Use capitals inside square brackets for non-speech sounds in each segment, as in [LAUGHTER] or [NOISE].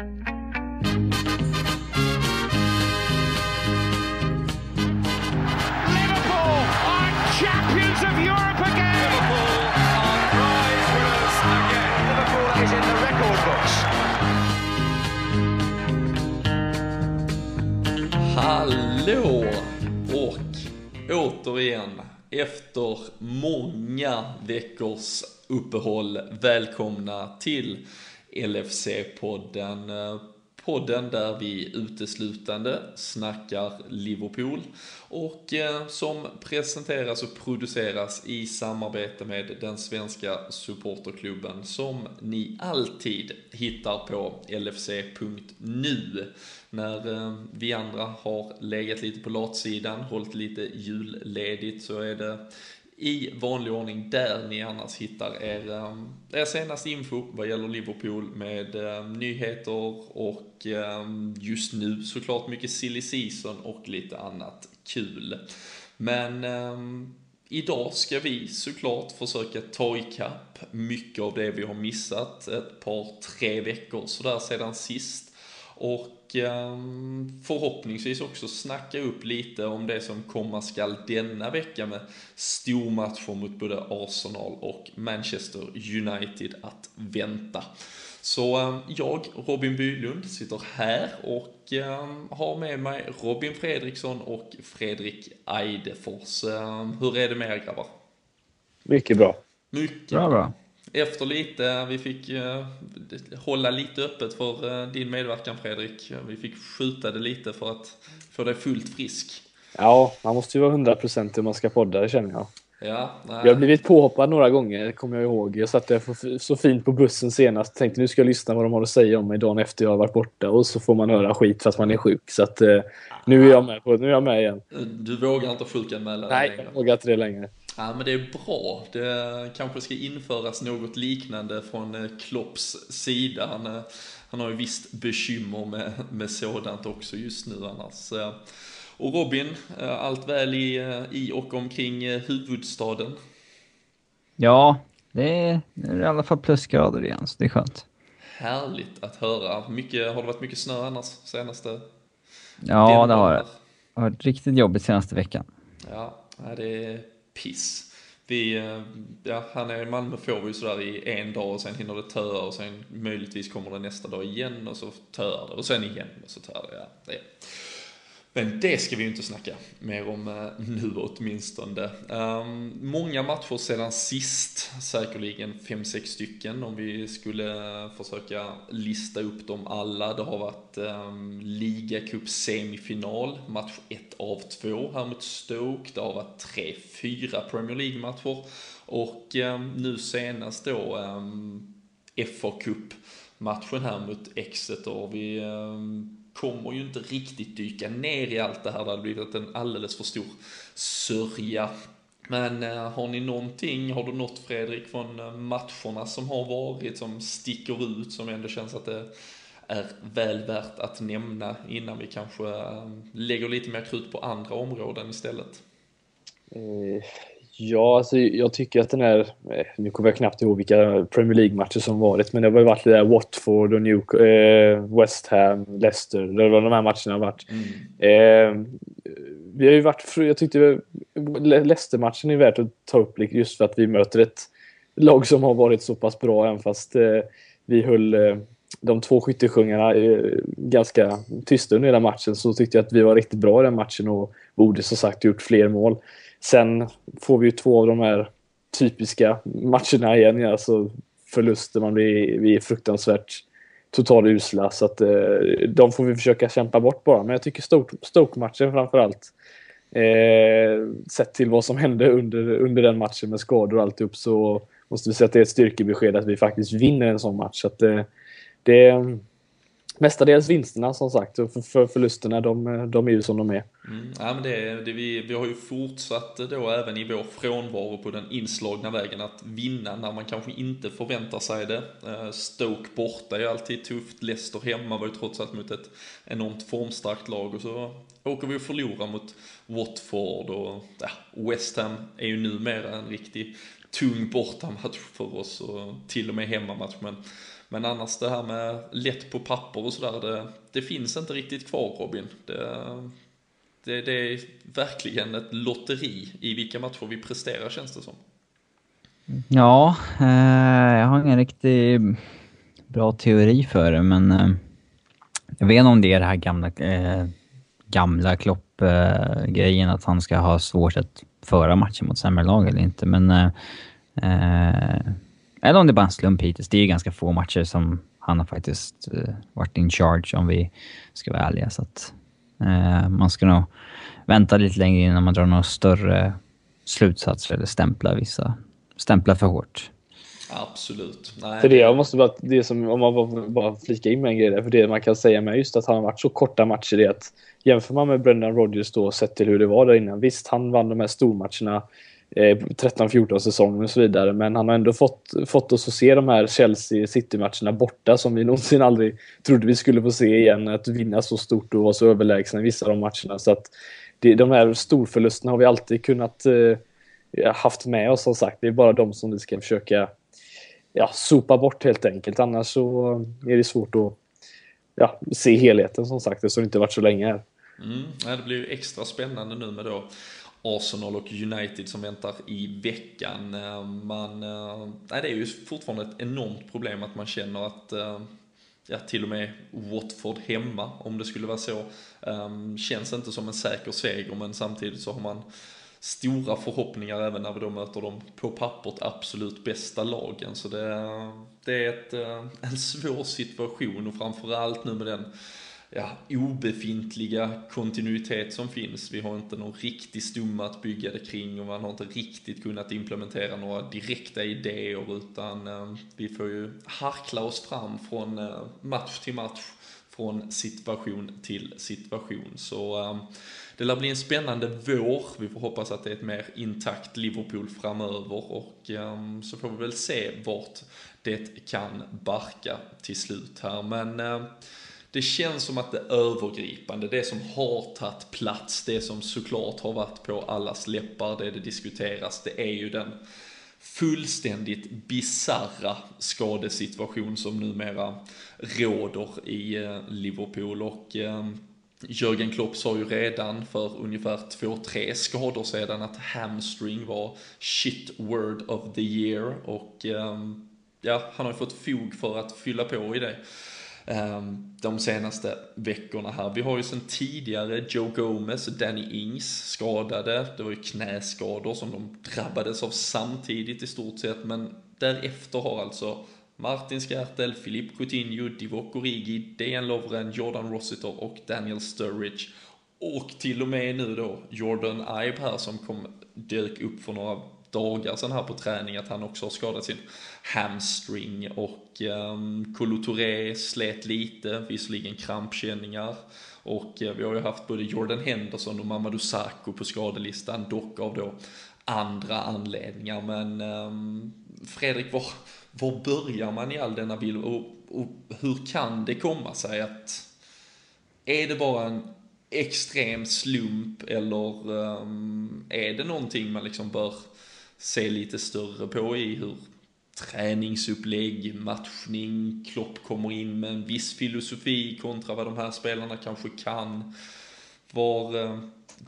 Liverpool are champions of Europe again. Liverpool are prize winners again. Liverpool is in the record books. Hallå! Och återigen, efter många veckors uppehåll, välkomna till LFC-podden. Eh, podden där vi uteslutande snackar Liverpool och eh, som presenteras och produceras i samarbete med den svenska supporterklubben som ni alltid hittar på lfc.nu. När eh, vi andra har legat lite på latsidan, hållit lite julledigt så är det i vanlig ordning där ni annars hittar er, ehm, er senaste info vad gäller Liverpool med ehm, nyheter och ehm, just nu såklart mycket silly season och lite annat kul. Men idag ska vi såklart försöka ta ikapp mycket av det vi har missat ett par, tre veckor sådär sedan sist. Och förhoppningsvis också snacka upp lite om det som komma skall denna vecka med stormatcher mot både Arsenal och Manchester United att vänta. Så ehm, jag, Robin Bylund, sitter här och ehm, har med mig Robin Fredriksson och Fredrik Eidefors. Hur är det med er grabbar? Mycket bra. Mycket Bra, bra. Efter lite, vi fick uh, hålla lite öppet för uh, din medverkan Fredrik. Vi fick skjuta det lite för att få dig fullt frisk. Ja, man måste ju vara 100% om man ska podda, det känner jag. Ja, nej. Jag har blivit påhoppad några gånger, kommer jag ihåg. Jag satt där så fint på bussen senast tänkte nu ska jag lyssna vad de har att säga om mig dagen efter jag har varit borta och så får man höra skit fast man är sjuk. Så att uh, nu är jag med, på, nu är jag med igen. Du vågar inte sjukanmäla dig Nej, längre? jag vågar inte det längre. Ja, men det är bra. Det kanske ska införas något liknande från eh, Klopps sida. Han, eh, han har ju visst bekymmer med, med sådant också just nu annars. Eh, Och Robin, allt väl i, i och omkring huvudstaden? Ja, det är, det är i alla fall plusgrader igen, så det är skönt. Härligt att höra. Mycket, har det varit mycket snö annars senaste? Ja, det har det. Det har varit riktigt jobbigt senaste veckan. Ja, det är piss. Vi, eh, ja, här nere i Malmö får vi ju sådär i en dag och sen hinner det töa och sen möjligtvis kommer det nästa dag igen och så töar det och sen igen och så töar det. Ja, det. Men det ska vi ju inte snacka mer om eh, nu åtminstone. Um, många matcher sedan sist, säkerligen 5-6 stycken om vi skulle försöka lista upp dem alla. Det har varit um, ligacup semifinal, match 1 av 2 här mot Stoke. Det har varit 3-4 Premier League-matcher och um, nu senast då um, FA Cup-matchen här mot Exeter. Vi um, kommer ju inte riktigt dyka ner i allt det här. Det hade blivit en alldeles för stor sörja. Men eh, har ni någonting, har du något Fredrik från eh, matcherna som har varit som sticker ut, som ändå känns att det är väl värt att nämna innan vi kanske eh, lägger lite mer krut på andra områden istället? Ja, alltså, jag tycker att den här, eh, nu kommer jag knappt ihåg vilka Premier League-matcher som varit, men det har väl varit det där Watford och New, eh, West Ham, Leicester, det var de här matcherna har varit. Mm. Eh, vi har ju varit, jag tyckte Leicester-matchen är värt att ta upp just för att vi möter ett lag som har varit så pass bra, även fast eh, vi höll eh, de två skyttesjungarna eh, ganska tysta under hela matchen så tyckte jag att vi var riktigt bra i den matchen och borde som sagt gjort fler mål. Sen får vi ju två av de här typiska matcherna igen, alltså förluster, man blir, vi är fruktansvärt totalusla så att eh, de får vi försöka kämpa bort bara. Men jag tycker Stoke-matchen framförallt eh, sett till vad som hände under, under den matchen med skador och alltihop så måste vi säga att det är ett styrkebesked att vi faktiskt vinner en sån match. Så att, eh, det, mestadels vinsterna som sagt. För, för förlusterna, de, de är ju som de är. Mm, ja, men det, det, vi, vi har ju fortsatt då även i vår frånvaro på den inslagna vägen att vinna när man kanske inte förväntar sig det. Eh, Stoke borta är ju alltid tufft. Leicester hemma var ju trots allt mot ett enormt formstarkt lag och så åker vi och förlorar mot Watford och ja, West Ham är ju numera en riktig tung bortamatch för oss och till och med hemmamatch. Men men annars det här med lätt på papper och sådär, det, det finns inte riktigt kvar Robin. Det, det, det är verkligen ett lotteri i vilka matcher vi presterar känns det som. Ja, eh, jag har ingen riktigt bra teori för det, men eh, jag vet inte om det är det här gamla, eh, gamla Klopp-grejen, att han ska ha svårt att föra matchen mot sämre lag eller inte, men... Eh, eh, eller om det är bara en slump hittills. Det är ju ganska få matcher som han har faktiskt eh, varit in charge, om vi ska vara ärliga. Så att, eh, man ska nog vänta lite längre innan man drar några större slutsatser eller stämplar vissa. Stämplar för hårt. Absolut. Nej. För det, jag måste bara, det som, om man bara, bara flika in med en grej där, för det man kan säga med just att han har varit så korta matcher, det är att jämför man med Brendan Rodgers då, sett till hur det var där innan. Visst, han vann de här stormatcherna Eh, 13-14 säsonger och så vidare, men han har ändå fått, fått oss att se de här Chelsea City-matcherna borta som vi [LAUGHS] någonsin aldrig trodde vi skulle få se igen. Att vinna så stort och vara så överlägsna i vissa av de matcherna. Så att det, de här storförlusterna har vi alltid kunnat eh, haft med oss som sagt. Det är bara de som vi ska försöka ja, sopa bort helt enkelt. Annars så eh, är det svårt att ja, se helheten som sagt, eftersom det inte varit så länge här. Mm, det blir ju extra spännande nu med då Arsenal och United som väntar i veckan. Eh, man, eh, nej, det är ju fortfarande ett enormt problem att man känner att eh, ja, till och med Watford hemma, om det skulle vara så, känns inte som en säker seger, men samtidigt så har man stora förhoppningar även när vi då möter de på pappret absolut bästa lagen. Så det, det är ett, en svår situation och framförallt nu med den ja, obefintliga kontinuitet som finns. Vi har inte någon riktig stomme att bygga det kring och man har inte riktigt kunnat implementera några direkta idéer utan eh, vi får ju harkla oss fram från eh, match till match, från situation till situation. Så eh, det lär bli en spännande vår. Vi får hoppas att det är ett mer intakt Liverpool framöver och eh, så får vi väl se vart det kan barka till slut här. Men eh, det känns som att det övergripande, det som har tagit plats, det som såklart har varit på allas läppar, det det diskuteras, det är ju den fullständigt bizarra skadesituation som numera råder i eh, Liverpool. Och eh, Jörgen Klopp sa ju redan för ungefär två, tre skador sedan att hamstring var shit word of the year. Och eh, ja, han har ju fått fog för att fylla på i det. Ehm, de senaste veckorna här. Vi har ju sedan tidigare Joe Gomez och Danny Ings skadade. Det var ju knäskador som de drabbades av samtidigt i stort sett, men därefter har alltså Martin Skertel, Filip Coutinho, Divock Origi, Dejan Lovren, Jordan Rossiter och Daniel Sturridge. Och till och med nu då Jordan Ibe här som kom, dök upp för några dagar sedan här på träning att han också har skadat sin hamstring och ehm, um, Kolo Touré slet lite, visserligen krampkänningar. Och eh, vi har ju haft både Jordan Henderson och Mamadou Sakho på skadelistan, dock av då andra anledningar. Men um, Fredrik, var, var börjar man i all denna bild och, och hur kan det komma sig att är det bara en extrem slump eller um, är det någonting man liksom bör se lite större på i hur träningsupplägg, matchning, Klopp kommer in med en viss filosofi kontra vad de här spelarna kanske kan. Var, eh,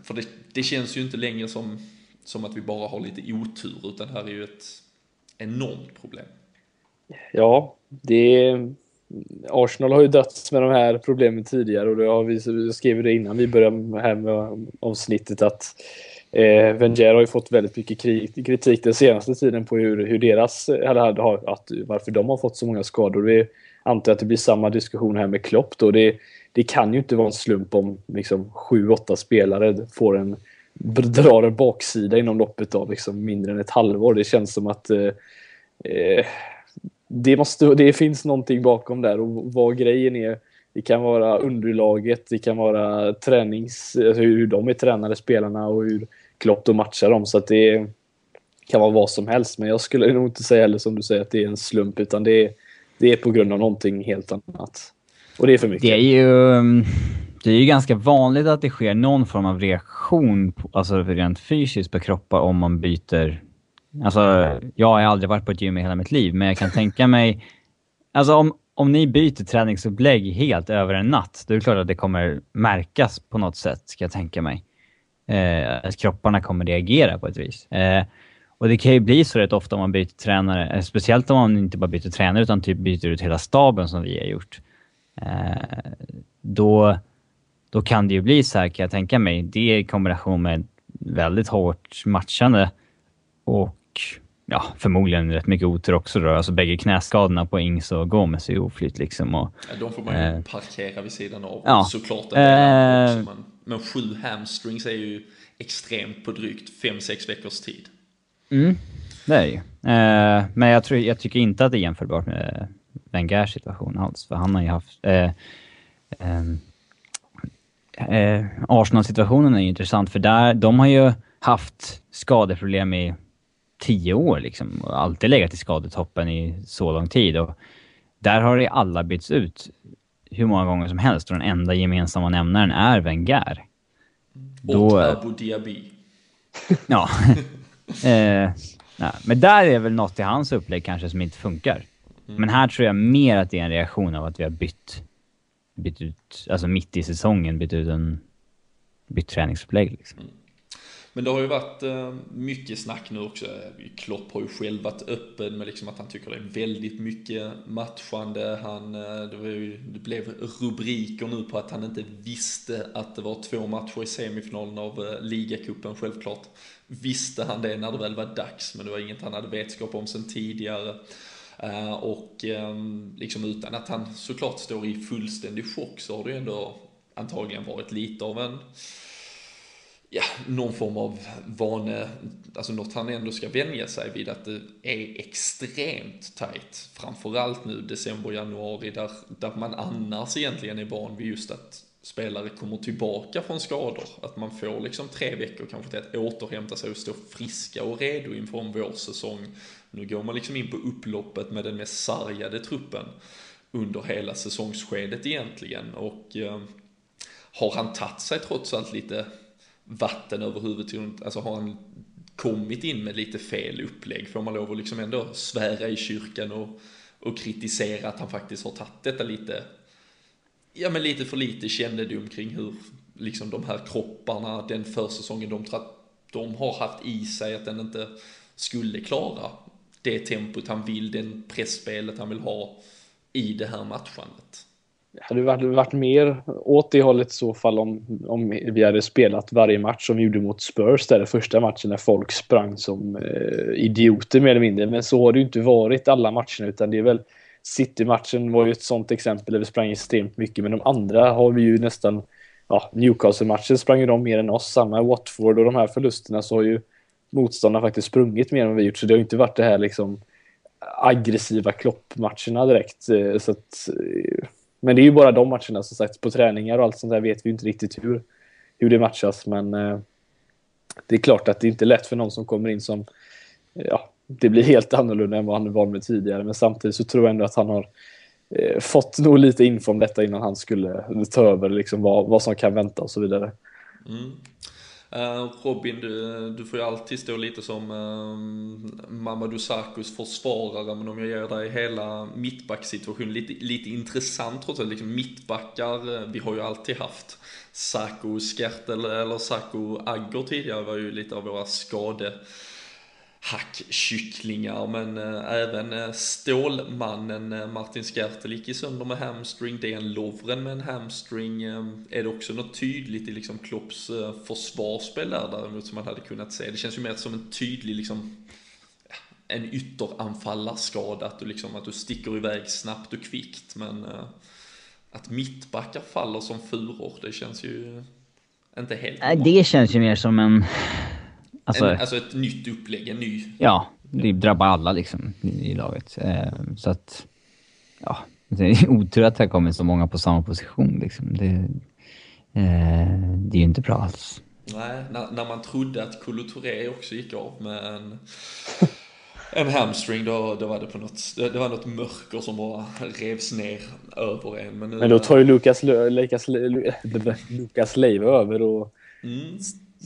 för det, det känns ju inte längre som, som att vi bara har lite otur utan här är ju ett enormt problem. Ja, det Arsenal har ju dött med de här problemen tidigare och det har vi, vi skrev det innan vi började här med avsnittet att eh, Wenger har ju fått väldigt mycket kritik den senaste tiden på hur, hur deras, eller har, att, varför de har fått så många skador. Vi antar att det blir samma diskussion här med Klopp då. Det, det kan ju inte vara en slump om liksom sju, åtta spelare får en drar en baksida inom loppet av liksom mindre än ett halvår. Det känns som att eh, eh det, måste, det finns någonting bakom där och vad grejen är. Det kan vara underlaget, det kan vara tränings, alltså hur de är tränade spelarna och hur Klopp då matchar dem. Så att det kan vara vad som helst. Men jag skulle nog inte säga heller som du säger att det är en slump utan det är, det är på grund av någonting helt annat. Och det är för mycket. Det är ju, det är ju ganska vanligt att det sker någon form av reaktion, alltså rent fysiskt på kroppar om man byter Alltså, jag har aldrig varit på ett gym i hela mitt liv, men jag kan tänka mig... Alltså om, om ni byter träningsupplägg helt över en natt, då är det klart att det kommer märkas på något sätt, ska jag tänka mig. Eh, att kropparna kommer reagera på ett vis. Eh, och det kan ju bli så rätt ofta om man byter tränare, eh, speciellt om man inte bara byter tränare utan typ byter ut hela staben som vi har gjort. Eh, då, då kan det ju bli så här kan jag tänka mig. Det i kombination med väldigt hårt matchande och ja, förmodligen rätt mycket otur också då. Alltså bägge knäskadorna på Ings och Gomes är oflytt liksom. Och, ja, de får man ju eh, parkera vid sidan av ja, såklart. En eh, men, men sju hamstrings är ju extremt på drygt 5-6 veckors tid. Mm, det är det ju. Eh, men jag, tror, jag tycker inte att det är jämförbart med Wengers situation alls, för han har ju haft... Eh, ehm, eh, Arsenal-situationen är ju intressant, för där, de har ju haft skadeproblem i tio år liksom, och alltid legat i skadetoppen i så lång tid. Och där har det alla bytts ut hur många gånger som helst och den enda gemensamma nämnaren är Wenger. Och Då, Abu Dhabi. Ja. [LAUGHS] eh, nej, men där är väl något i hans upplägg kanske som inte funkar. Mm. Men här tror jag mer att det är en reaktion av att vi har bytt, bytt ut, alltså mitt i säsongen bytt ut en, bytt träningsupplägg liksom. Mm. Men det har ju varit eh, mycket snack nu också. Klopp har ju själv varit öppen med liksom att han tycker det är väldigt mycket matchande. Han, eh, det, ju, det, blev rubriker nu på att han inte visste att det var två matcher i semifinalen av eh, ligacupen. Självklart visste han det när det väl var dags, men det var inget han hade vetskap om sen tidigare. Och ehm, liksom utan att han såklart står i fullständig chock så har det ju ändå antagligen varit lite av en ja, någon form av vane, alltså något han ändå ska vänja sig vid att det är extremt tajt. Framförallt nu december, januari där, där man annars egentligen är van vid just att spelare kommer tillbaka från skador. Att man får liksom tre veckor kanske till att återhämta sig och stå friska och redo inför en vårsäsong. Nu går man liksom in på upploppet med den mest sargade truppen under hela säsongsskedet egentligen och eh, har han tagit sig trots allt lite vatten över huvudet. Alltså har han kommit in med lite fel upplägg? Får man lov att liksom ändå svära i kyrkan och, och kritisera att han faktiskt har tagit detta lite, ja men lite för lite kännedom kring hur liksom de här kropparna, den försäsongen de, de har haft i sig, att den inte skulle klara det tempot han vill, den pressspelet han vill ha i det här matchandet hade varit, varit mer åt det hållet i så fall om, om vi hade spelat varje match som vi gjorde mot Spurs där den första matchen när folk sprang som eh, idioter mer eller mindre. Men så har det ju inte varit alla matcherna utan det är väl City-matchen var ju ett sånt exempel där vi sprang extremt mycket men de andra har vi ju nästan ja, Newcastle-matchen sprang ju de mer än oss. Samma Watford och de här förlusterna så har ju motståndarna faktiskt sprungit mer än vad vi gjort så det har inte varit det här liksom aggressiva kloppmatcherna direkt. Eh, så att eh, men det är ju bara de matcherna som sagt. På träningar och allt sånt där vet vi inte riktigt hur, hur det matchas. Men eh, det är klart att det inte är lätt för någon som kommer in som eh, ja, det blir helt annorlunda än vad han är van med tidigare. Men samtidigt så tror jag ändå att han har eh, fått nog lite info om detta innan han skulle ta över liksom vad, vad som kan vänta och så vidare. Mm. Eh, Robin, du, du får ju alltid stå lite som uh, Mamadou Sakos försvarare, men om jag ger dig hela mittbacksituationen, lite, lite intressant trots allt, liksom mittbackar, eh, vi har ju alltid haft Sako Skertel eller Sako Agger tidigare var ju lite av våra skade hackkycklingar men eh, även eh, Stålmannen eh, Martin Skertel gick ju sönder med hamstring, en Lovren med en hamstring. är det också något tydligt i liksom Klopps försvarsspel där däremot som man hade kunnat se? Det känns ju mer som en tydlig liksom en ytteranfallarskada, att du liksom att du sticker iväg snabbt och kvickt men att mittbackar faller som furor, det känns ju inte helt normalt det känns ju mer som en Alltså, en, alltså ett nytt upplägg, en ny... Ja, det drabbar alla liksom i laget. Eh, så att, ja, [LAUGHS] det är otur att det har kommit så många på samma position liksom. Det, eh, det är ju inte bra alls. Nej, när, när man trodde att Kolo Touré också gick av med en, [LAUGHS] en hamstring, då, då var det på något, det, det var något mörker som bara revs ner över en. Men, nu, men då tar ju Lukas, Lukas, Lukas Leiva över och mm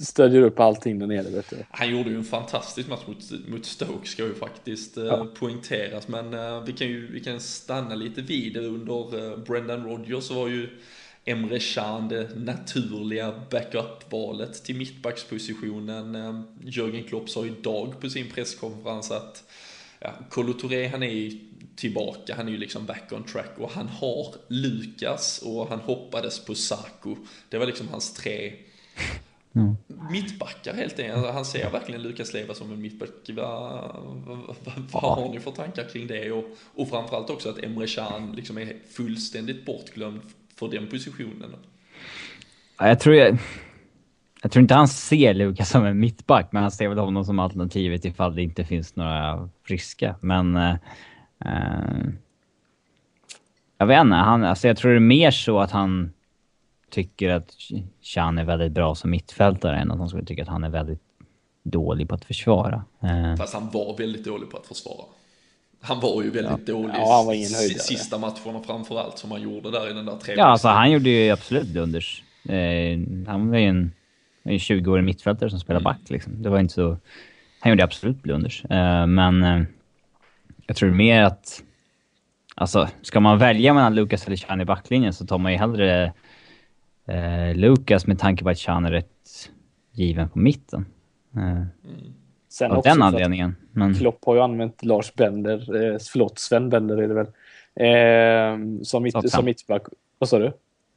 stödjer upp allting där nere. Vet du. Han gjorde ju en fantastisk match mot, mot Stoke ska ju faktiskt eh, ja. poängteras. Men uh, vi kan ju vi kan stanna lite vid det. Under uh, Brendan Rodgers var ju Emre Can det naturliga backup-valet till mittbackspositionen. Jörgen Klopp sa idag på sin presskonferens att ja, Kolo Touré han är ju tillbaka, han är ju liksom back on track och han har Lukas och han hoppades på Saku. Det var liksom hans tre Mm. Mittbackar helt enkelt. Alltså, han ser verkligen Lukas Leva som en mittback. Vad, vad, vad har ni för tankar kring det? Och, och framförallt också att Emre Can liksom är fullständigt bortglömd för den positionen. Ja, jag tror jag, jag tror inte han ser Lukas som en mittback, men han ser väl honom som alternativet ifall det inte finns några friska. Men... Uh, jag vet inte, han, alltså jag tror det är mer så att han tycker att Chan är väldigt bra som mittfältare än att han skulle tycka att han är väldigt dålig på att försvara. Eh. Fast han var väldigt dålig på att försvara. Han var ju väldigt ja. dålig ja, han var ingen höjdare. sista matcherna framförallt som han gjorde där i den där tredje. Ja, alltså han gjorde ju absolut blunders. Eh, han var ju en, en 20-årig mittfältare som spelade mm. back liksom. Det var inte så... Han gjorde absolut blunders. Eh, men eh, jag tror mer att... Alltså, ska man välja mellan Lucas eller Chan i backlinjen så tar man ju hellre eh, Lucas med tanke på att Chan är rätt given på mitten. Eh, mm. Sen av den anledningen. Men... Klopp har ju använt Lars Bender, eh, förlåt Sven Bender är det väl, eh, som, mitt, som mittback. Vad sa du?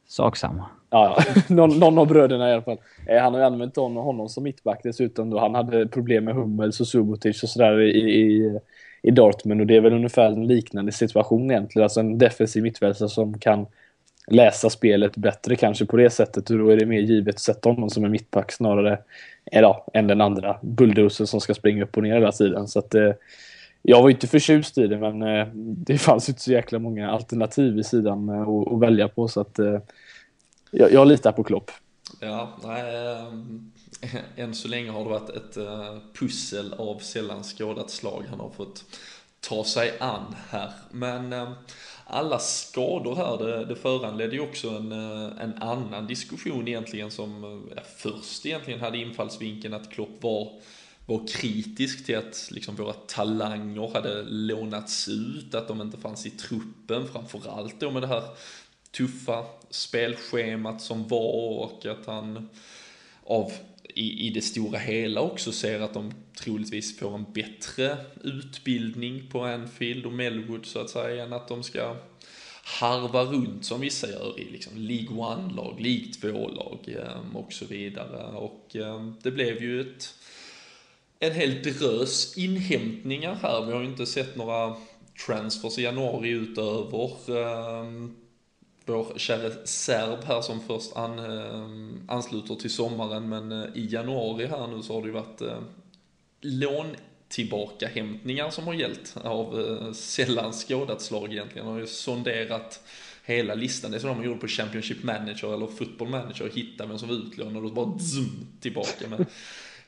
Sak samma. Ja, [LAUGHS] någon, någon av bröderna i alla fall. Eh, han har ju använt honom, honom som mittback dessutom då. Han hade problem med Hummels och Subotic och sådär i, i, i Dortmund och det är väl ungefär en liknande situation egentligen. Alltså en defensiv mittfältare som kan läsa spelet bättre kanske på det sättet. Och då är det mer givet att sätta honom som en mittback snarare ja, än den andra bulldozern som ska springa upp och ner hela tiden. Så att, eh, jag var inte förtjust i det men eh, det fanns inte så jäkla många alternativ i sidan eh, att, att välja på så att eh, jag, jag litar på Klopp. Ja, nej, äh, [LAUGHS] än så länge har det varit ett äh, pussel av sällan skådat slag han har fått ta sig an här. Men äh, alla skador här, det, det föranledde ju också en, eh, en annan diskussion egentligen som eh, ja, först egentligen hade infallsvinkeln att Klopp var, var kritisk till att liksom våra talanger hade lånats ut, att de inte fanns i truppen, framförallt då med det här tuffa spelschemat som var och att han av i, i det stora hela också ser att de troligtvis får en bättre utbildning på Anfield och Melwood så att säga än att de ska harva runt som vissa gör i liksom League 1-lag, League 2-lag ehm, och så vidare. Och ehm, det blev ju ett, en hel drös inhämtningar här. Vi har ju inte sett några transfers i januari utöver ehm, vår käre serb här som först an, ansluter till sommaren men eh, i januari här nu så har det ju varit eh, lån tillbaka hämtningar som har gällt av eh, sällan skådat slag egentligen. De har ju sonderat hela listan. Det är som de gjorde på Championship Manager eller Football Manager och hitta vem som var utlånad och då bara zoom tillbaka med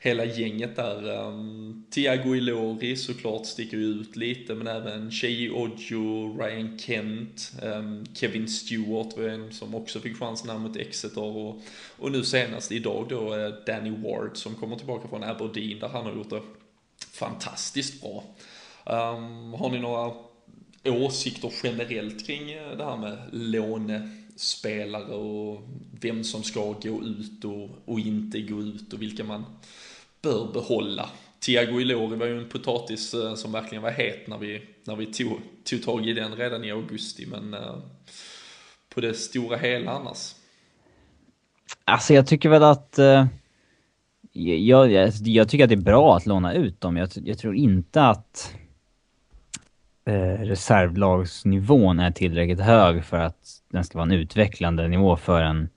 hela gänget där. Um, Thiago Ilori såklart sticker ju ut lite, men även Shei Ojo, Ryan Kent, um, Kevin Stewart var en som också fick chansen här mot Exeter och, och nu senast idag då eh, Danny Ward som kommer tillbaka från Aberdeen där han har gjort det fantastiskt bra. Um, har ni några åsikter generellt kring eh, det här med lånespelare och vem som ska gå ut och, och inte gå ut och vilka man bör behålla. Thiago Ilori var ju en potatis eh, som verkligen var het när vi, när vi tog, tog tag i den redan i augusti, men uh, på det stora hela annars. Alltså jag tycker väl att... Uh, jag, jag, jag, tycker att det är bra att låna ut dem. Jag, jag tror inte att reservlagsnivån är tillräckligt hög för att den ska vara en utvecklande nivå för en...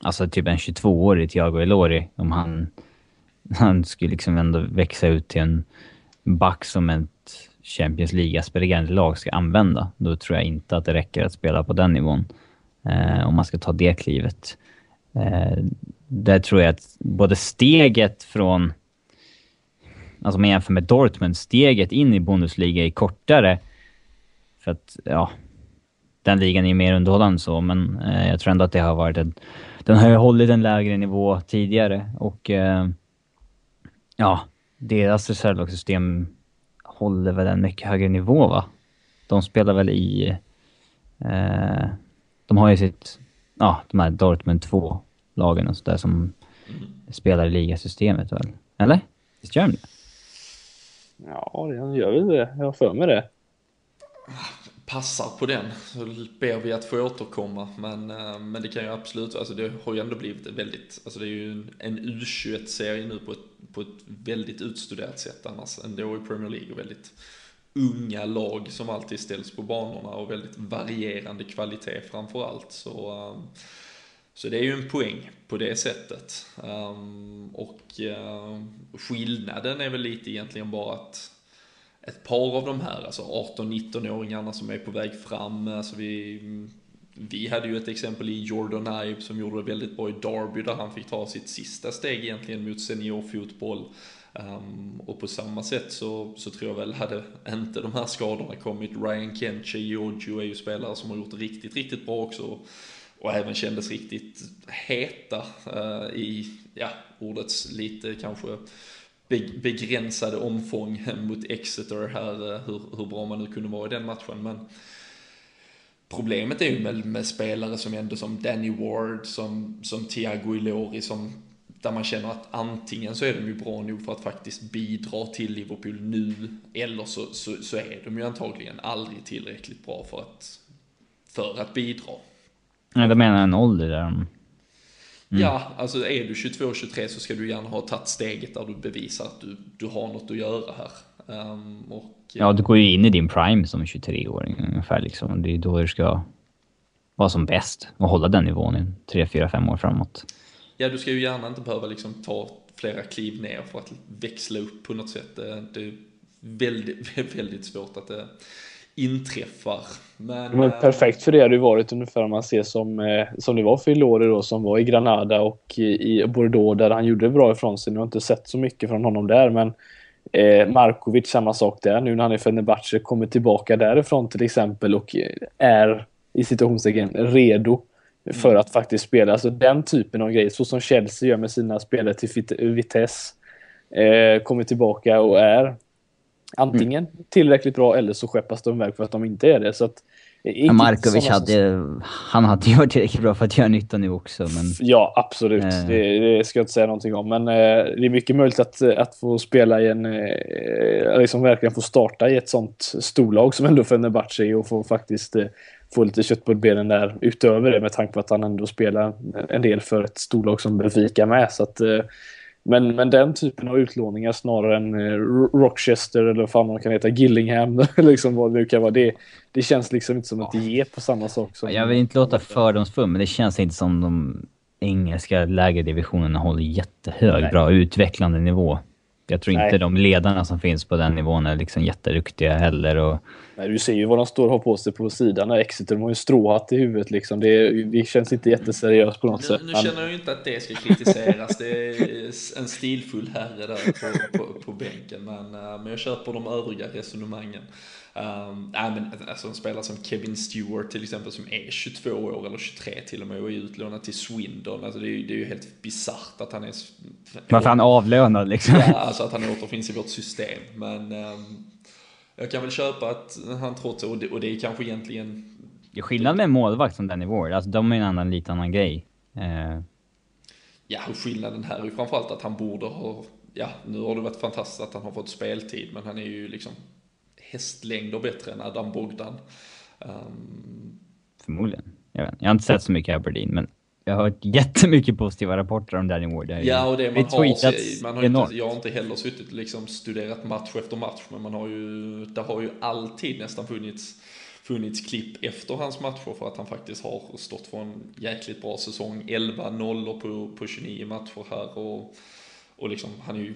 Alltså typ en 22-årig Thiago Ilori, om han han skulle liksom ändå växa ut till en back som ett Champions League-aspirerande lag ska använda. Då tror jag inte att det räcker att spela på den nivån. Eh, om man ska ta det klivet. Eh, där tror jag att både steget från... Alltså om man jämför med Dortmund, steget in i Bundesliga är kortare. För att, ja, den ligan är mer underhållande så, men eh, jag tror ändå att det har varit en den har ju hållit en lägre nivå tidigare och eh, ja, deras reservlagssystem håller väl en mycket högre nivå va? De spelar väl i... Eh, de har ju sitt... Ja, de här Dortmund 2-lagen och sådär som mm. spelar i ligasystemet väl? Eller? Visst gör de det? Ja, de gör väl det. Jag har för mig det passar på den så ber vi att få återkomma. Men, eh, men det kan ju absolut, alltså det har ju ändå blivit väldigt, alltså det är ju en U21-serie nu på ett, på ett väldigt utstuderat sätt annars ändå i Premier League och väldigt unga lag som alltid ställs på banorna och väldigt varierande kvalitet framför allt. Så, eh, så det är ju en poäng på det sättet. Ehm, och eh, skillnaden är väl lite egentligen bara att ett par av de här, alltså 18-19-åringarna som är på väg fram. Alltså vi, vi hade ju ett exempel i Jordan Ibe som gjorde det väldigt bra i Derby där han fick ta sitt sista steg egentligen mot seniorfotboll. Um, och på samma sätt så, så tror jag väl, hade inte de här skadorna kommit, Ryan Kenche, Giorgio är ju spelare som har gjort riktigt, riktigt bra också. Och även kändes riktigt heta uh, i, ja, ordets lite kanske begränsade omfång [LAUGHS] mot Exeter här, eh, hur, hur bra man nu kunde vara i den matchen. Men problemet är ju med, med spelare som ändå som Danny Ward, som, som Thiago Ilori, som där man känner att antingen så är de ju bra nog för att faktiskt bidra till Liverpool nu, eller så, så, så är de ju antagligen aldrig tillräckligt bra för att, för att bidra. Nej, de menar en ålder där de Mm. Ja, alltså är du 22-23 så ska du gärna ha tagit steget där du bevisar att du, du har något att göra här. Um, och, ja, du går ju in i din prime som 23-åring ungefär liksom. Det är då du ska vara som bäst och hålla den nivån i 3, 4, 5 år framåt. Ja, du ska ju gärna inte behöva liksom ta flera kliv ner för att växla upp på något sätt. Det är väldigt, [LAUGHS] väldigt svårt att det inträffar. Men, men perfekt för det hade ju varit ungefär om man ser som, eh, som det var för Ilori då som var i Granada och i, Bordeaux där han gjorde bra ifrån sig. Nu har inte sett så mycket från honom där men eh, Markovic samma sak där nu när han är Fenerbahce kommer tillbaka därifrån till exempel och är i situationstecken redo för mm. att faktiskt spela. Alltså den typen av grejer, så som Chelsea gör med sina spelare till Vitesse. Eh, kommer tillbaka och är antingen tillräckligt bra eller så skeppas de iväg för att de inte är det. Så att, ja, Markovic hade, han hade ju varit tillräckligt bra för att göra nytta nu också. Men... Ja, absolut. Eh. Det, det, ska jag inte säga någonting om. Men eh, det är mycket möjligt att, att få spela i en... Eh, liksom verkligen få starta i ett sånt storlag som ändå Fenerbahce och få faktiskt eh, få lite kött på benen där utöver det med tanke på att han ändå spelar en del för ett storlag som Benfica med. Så att, eh, men, men den typen av utlåningar snarare än eh, Rochester eller vad fan man kan heta, Gillingham, [LAUGHS] liksom vad det kan vara. Det, det känns liksom inte som att det ger på samma sak. Som jag vill inte låta fördomsfull, men det känns inte som de engelska lägre divisionerna håller jättehög, Nej. bra utvecklande nivå. Jag tror Nej. inte de ledarna som finns på den nivån är liksom jätteduktiga heller. Och... Nej, du ser ju vad de står och har på sig på sidan. Exeter de har ju stråhatt i huvudet. Liksom. Det, det känns inte jätteseriöst på något nu, sätt. Nu känner jag ju inte att det ska kritiseras. det är en stilfull herre där på, på, på bänken. Men, eh, men jag köper de övriga resonemangen. Um, men alltså en spelare som Kevin Stewart till exempel som är 22 år eller 23 till och med och är utlånad till Swindon. Alltså det, är, det är ju helt bisarrt att han är... Varför han avlönad liksom? Ja, alltså att han återfinns i vårt system. Men um, jag kan väl köpa att han trots och det, och det är kanske egentligen... Det är skillnad med en målvakt som Danny Ward. Alltså de är en annan, lite annan grej. Uh... Ja, och skillnaden här är ju framförallt att han borde ha... Ja, nu har det varit fantastiskt att han har fått speltid, men han är ju liksom hästlängder bättre än Adam Bogdan. Um... Förmodligen. Jag, vet. jag har inte sett så mycket Aberdeen, men jag har hört jättemycket positiva rapporter om Danny Ward. Ja, och det man har, man har inte, jag har inte heller suttit och liksom studerat match efter match, men man har ju, det har ju alltid nästan funnits, funnits klipp efter hans matcher för att han faktiskt har stått för en jäkligt bra säsong. 11 nollor på, på 29 matcher här och, och liksom, han är ju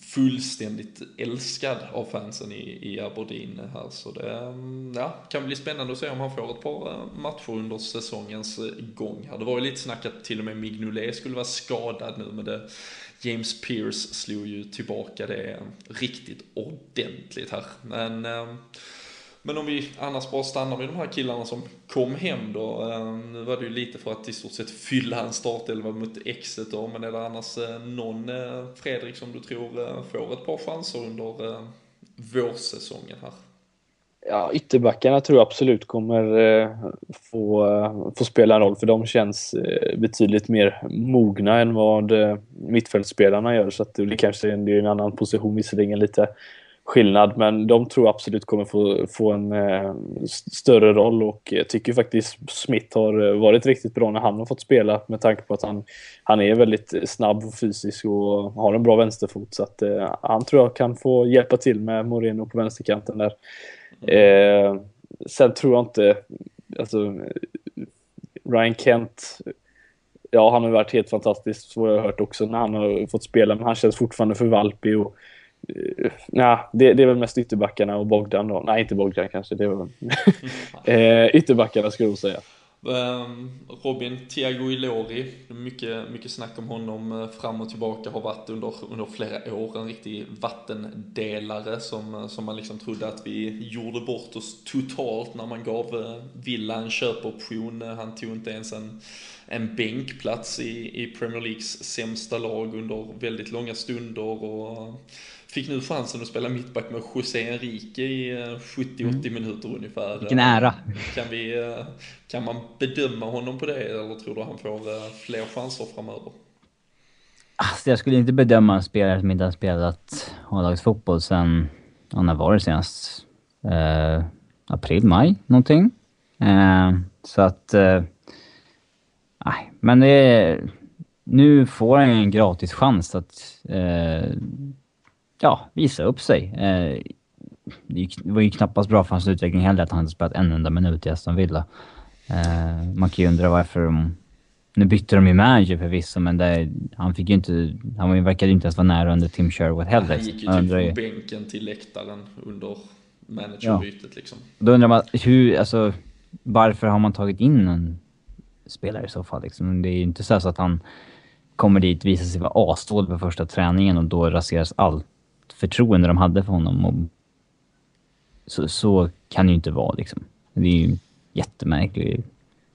fullständigt älskad av fansen i, i Aberdeen här. Så det mm, ja, kan bli spännande att se om han får ett par eh, matcher under säsongens eh, gång. Här. Det var ju lite snack att till och med Mignolet skulle vara skadad nu, men det, James Pierce slog ju tillbaka det eh, riktigt ordentligt här. Men men om vi annars bara stannar vid de här killarna som kom hem då. Eh, nu var det ju lite för att i stort sett fylla en startelva mot Exeter. Men är det annars eh, någon eh, Fredrik som du tror får ett par chanser under vårsäsongen här? Ja, ytterbackarna tror jag absolut kommer eh, få, få spela en roll för de känns eh, betydligt mer mogna än vad mittfältsspelarna gör så att det blir kanske en, det är en annan position visserligen lite skillnad men de tror jag absolut kommer få, få en eh, större roll och jag tycker faktiskt Smith har eh, varit riktigt bra när han har fått spela med tanke på att han, han är väldigt snabb och fysisk och har en bra vänsterfot så att eh, han tror jag kan få hjälpa till med Moreno på vänsterkanten där. Eh, sen tror jag inte, alltså Ryan Kent, ja han har varit helt fantastisk så har jag hört också när han har fått spela, men han känns fortfarande för valpig och eh, Nej, det, det, är väl mest ytterbackarna och Bogdan då. Nej, inte Bogdan kanske. Det var... [LAUGHS] eh, ytterbackarna skulle jag säga. Ehm, Robin Thiago Ilori, mycket, mycket snack om honom eh, fram och tillbaka, har varit under, under flera år en riktig vattendelare som, eh, som man liksom trodde att vi gjorde bort oss totalt när man gav eh, Villa en köpoption. Han tog inte ens en, en bänkplats i, i Premier Leagues sämsta lag under väldigt långa stunder och fick nu chansen att spela mittback med José Enrique i 70-80 mm. minuter ungefär. Vilken ära! Kan, vi, kan man bedöma honom på det eller tror du han får eh, fler chanser framöver? Alltså jag skulle inte bedöma en spelare som inte har spelat A-lagsfotboll sen, när var det senast? Eh, april, maj någonting. Eh, så att... Eh, men det Nu får han en gratis chans att eh, ja, visa upp sig. Eh, det var ju knappast bra för hans utveckling heller att han inte spelat en enda minut i Aston Villa. Eh, man kan ju undra varför de... Nu bytte de ju manager förvisso, men det, han fick ju inte... Han verkade ju inte ens vara nära under Tim Sherwood heller. Han gick ju typ från bänken till läktaren under managerbytet ja. liksom. Då undrar man hur, alltså, varför har man tagit in en spelare i så fall liksom? Det är ju inte så att han kommer dit, visar sig vara asdålig på första träningen och då raseras allt förtroende de hade för honom. Och så, så kan det ju inte vara liksom. Det är ju en jättemärklig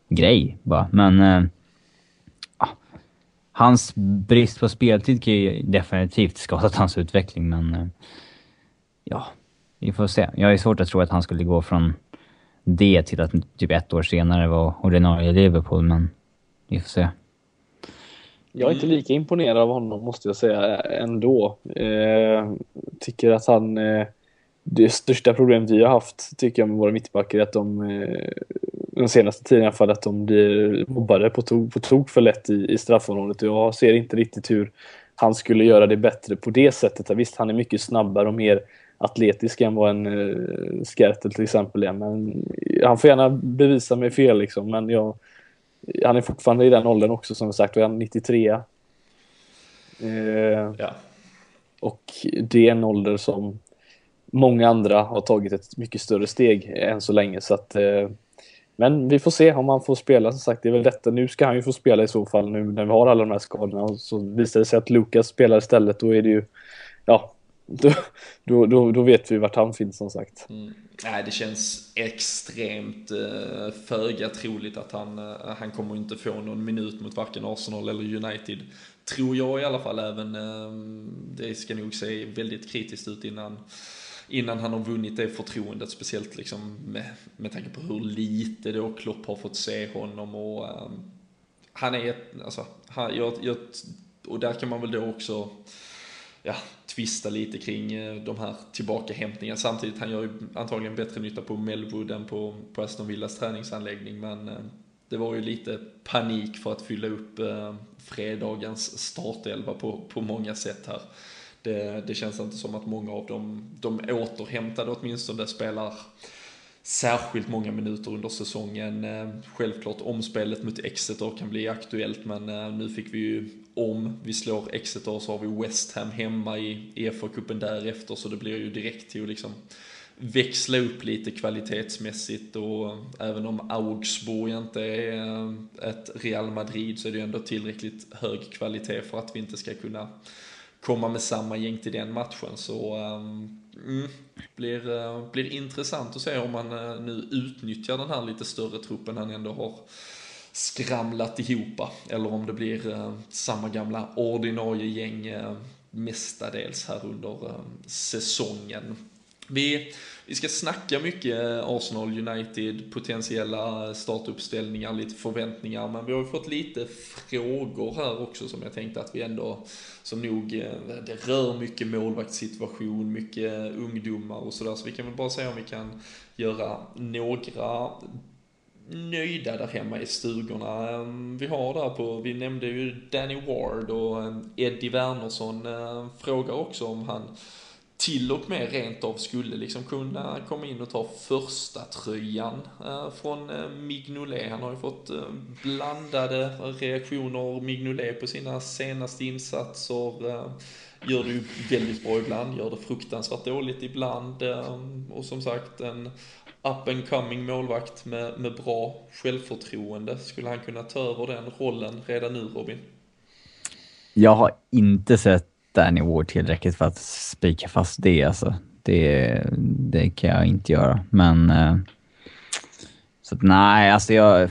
grej bara. Men... Eh, hans brist på speltid kan ju definitivt skadat [LAUGHS] hans utveckling, men... Eh, ja, vi får se. Jag är svårt att tro att han skulle gå från det till att typ ett år senare vara ordinarie Liverpool, men vi får se. Jag är inte lika imponerad av honom måste jag säga ändå. Eh, tycker att han... Eh, det största problemet vi har haft tycker jag med våra mittbackar är att de eh, den senaste tiden i alla fall att de blir mobbade på tok, på tok för lätt i, i straffområdet. Jag ser inte riktigt hur han skulle göra det bättre på det sättet. Visst, han är mycket snabbare och mer atletisk än vad en uh, Skertel till exempel är. Men han får gärna bevisa mig fel liksom. Men jag, han är fortfarande i den åldern också som sagt, och han 93. Eh, ja. Och det är en ålder som många andra har tagit ett mycket större steg än så länge. Så att, eh, men vi får se om han får spela. Som sagt, det är väl detta. Nu ska han ju få spela i så fall nu när vi har alla de här skadorna. Och så visar det sig att Lukas spelar istället. Då är det ju, ja, då, då, då, då vet vi vart han finns som sagt. Mm. Nej, det känns extremt eh, föga troligt att han, eh, han kommer inte få någon minut mot varken Arsenal eller United. Tror jag i alla fall, även eh, det ska nog se väldigt kritiskt ut innan innan han har vunnit det förtroendet, speciellt liksom med, med tanke på hur lite då Klopp har fått se honom och um, han är, alltså, han, jag, jag, och där kan man väl då också ja, tvista lite kring eh, de här tillbakahämtningarna. Samtidigt, han gör ju antagligen bättre nytta på Melwood än på, på Aston Villas träningsanläggning, men eh, det var ju lite panik för att fylla upp eh, fredagens startelva på, på många sätt här. Det, det känns inte som att många av dem, de återhämtade åtminstone, spelar särskilt många minuter under säsongen. Självklart omspelet mot Exeter kan bli aktuellt men nu fick vi ju om vi slår Exeter så har vi West Ham hemma i EFA-cupen därefter så det blir ju direkt till att liksom växla upp lite kvalitetsmässigt och även om Augsburg inte är eh, ett Real Madrid så är det ju ändå tillräckligt hög kvalitet för att vi inte ska kunna komma med samma gäng till den matchen. Så um, mm, blir, uh, blir intressant att se om man uh, nu utnyttjar den här lite större truppen han ändå har skramlat ihop. Eller om det blir eh, samma gamla ordinarie gäng eh, mestadels här under eh, säsongen. Vi, vi ska snacka mycket Arsenal United, potentiella startuppställningar, lite förväntningar, men vi har ju fått lite frågor här också som jag tänkte att vi ändå, som nog, det rör mycket målvaktssituation, mycket ungdomar och sådär, så vi kan väl bara se om vi kan göra några nöjda där hemma i stugorna. Ehm, vi har där på, vi nämnde ju Danny Ward och ehm, Eddie Wernersson ehm, frågar också om han till och med rent av skulle liksom kunna komma in och ta första tröjan eh, från eh, Mignolet. Han har ju fått eh, blandade reaktioner, Mignolet, på sina senaste insatser. Gör det ju väldigt bra ibland, gör det fruktansvärt dåligt ibland. Och som sagt, en up and coming målvakt med, med bra självförtroende. Skulle han kunna ta över den rollen redan nu, Robin? Jag har inte sett Danny Ward tillräckligt för att spika fast det alltså. Det, det kan jag inte göra, men... Eh, så att, nej, alltså jag...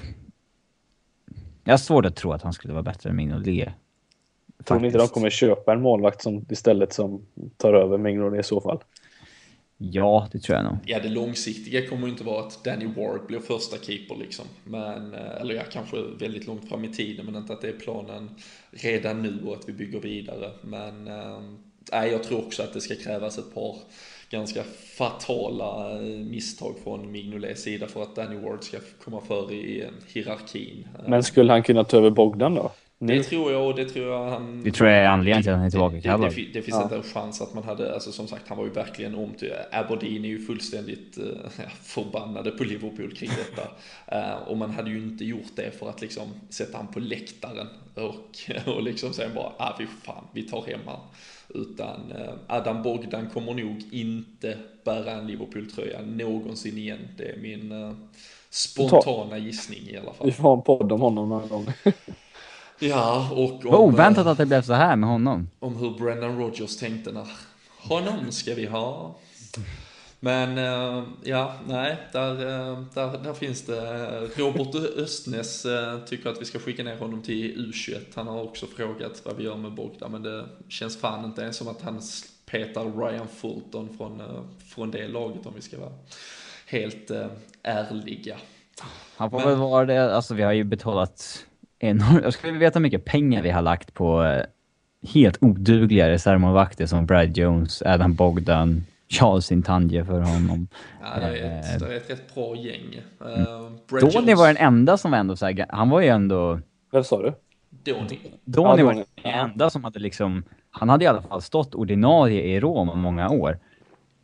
Jag har svårt att tro att han skulle vara bättre än Mignolet. Tror ni inte de kommer köpa en målvakt som istället som tar över Mignolet i så fall? Ja, det tror jag nog. Ja, det långsiktiga kommer ju inte vara att Danny Ward blir första keeper liksom. Men, eh, eller ja, kanske väldigt långt fram i tiden, men inte att det är planen redan nu och att vi bygger vidare. Men äh, jag tror också att det ska krävas ett par ganska fatala eh, misstag från Mignolets sida för att Danny Ward ska komma före i hierarkin. Men skulle han kunna ta över Bogdan då? Det mm. tror jag och det tror jag han... Det tror jag är anledningen till att han är tillbaka det, det, det, det finns ja. inte en chans att man hade, alltså som sagt han var ju verkligen om till, Aberdeen är ju fullständigt [LAUGHS] uh, förbannade på Liverpool kring detta. Uh, [LAUGHS] och man hade ju inte gjort det för att liksom sätta han på läktaren och, [LAUGHS] och liksom sen bara, ah vi fan, vi tar hem han. Utan uh, Adam Bogdan kommer nog inte bära en Liverpool-tröja någonsin igen. Det är min spontana gissning i alla fall. Vi får ha en podd om honom någon gång. Ja, och om... Vad oväntat att det blev så här med honom. Om hur Brendan Rodgers tänkte när honom ska vi ha. Men uh, ja, nej, där, uh, där, där finns det. Robert Östnäs uh, tycker att vi ska skicka ner honom till U21. Han har också frågat vad vi gör med Bogda, men det känns fan inte ens som att han petar Ryan Fulton från, från det laget om vi ska vara helt ärliga. Han får men, väl vara det, alltså vi har ju betalat enormt. Jag skulle vilja veta hur mycket pengar vi har lagt på eh, helt odugliga reservmålvakter som Brad Jones, Adam Bogdan, Charles Intanje för honom. Ja, det är ett, det är ett rätt bra gäng. Uh, Donny Jones... var den enda som var ändå så här, han var ju ändå... Vem sa du? Donny. Donny var den enda som hade liksom, han hade i alla fall stått ordinarie i Rom många år.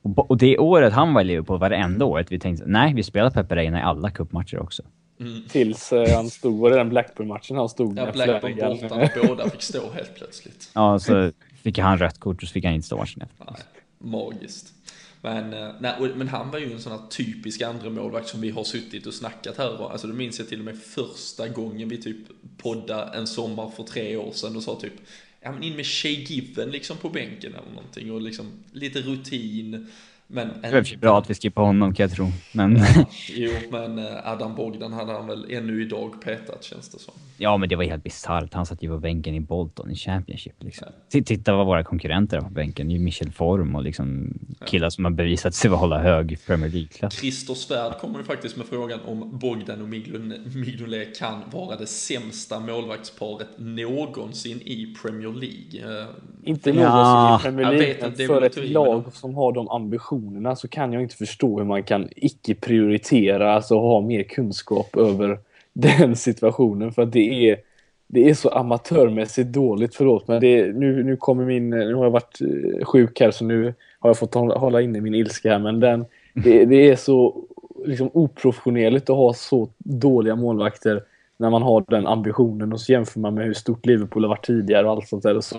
Och, och det året han var i Liverpool, varenda året, vi tänkte nej, vi spelar Pepe Reina i alla cupmatcher också. Mm. Tills eh, han stod, var det den Blackburn-matchen han stod Ja, Blackburn borta och båda fick stå helt plötsligt. [LAUGHS] Ja, så fick han rött kort och så fick han inte stå matchen efter. Nej, magiskt. Men, eh, nej, men han var ju en sån här typisk andra målvakt som vi har suttit och snackat här. Alltså det minns jag till och med första gången vi typ poddade en sommar för tre år sedan och sa typ ja men in med Shay Given liksom på bänken eller någonting och liksom lite rutin men det är bra att vi skippar honom kan jag tro. Men... [LAUGHS] jo, men eh, Adam Bogdan hade han väl ännu idag petat känns det som. Ja, men det var helt bisarrt. Han satt ju på bänken i Bolton i Championship. Liksom. Titta vad våra konkurrenter har på bänken. Det är ju Michel Form och liksom killar som har bevisat sig hålla hög Premier League-klass. Christer Svärd kommer ju faktiskt med frågan om Bogdan och Mignolet kan vara det sämsta målvaktsparet någonsin i Premier League. Eh, Inte någonsin ja. i Premier League, men för ett lag som har de ambitionerna så kan jag inte förstå hur man kan icke prioritera, alltså ha mer kunskap över [LAUGHS] den situationen. För att det är det är så amatörmässigt dåligt, förlåt men det, nu, nu kommer min, nu har jag varit eh, sjuk här så nu har jag fått hålla, hålla inne min ilska här men den, det, det är så liksom oprofessionellt att ha så dåliga målvakter när man har den ambitionen. Och så jämför man med hur stort Liverpool har varit tidigare och allt sånt där och så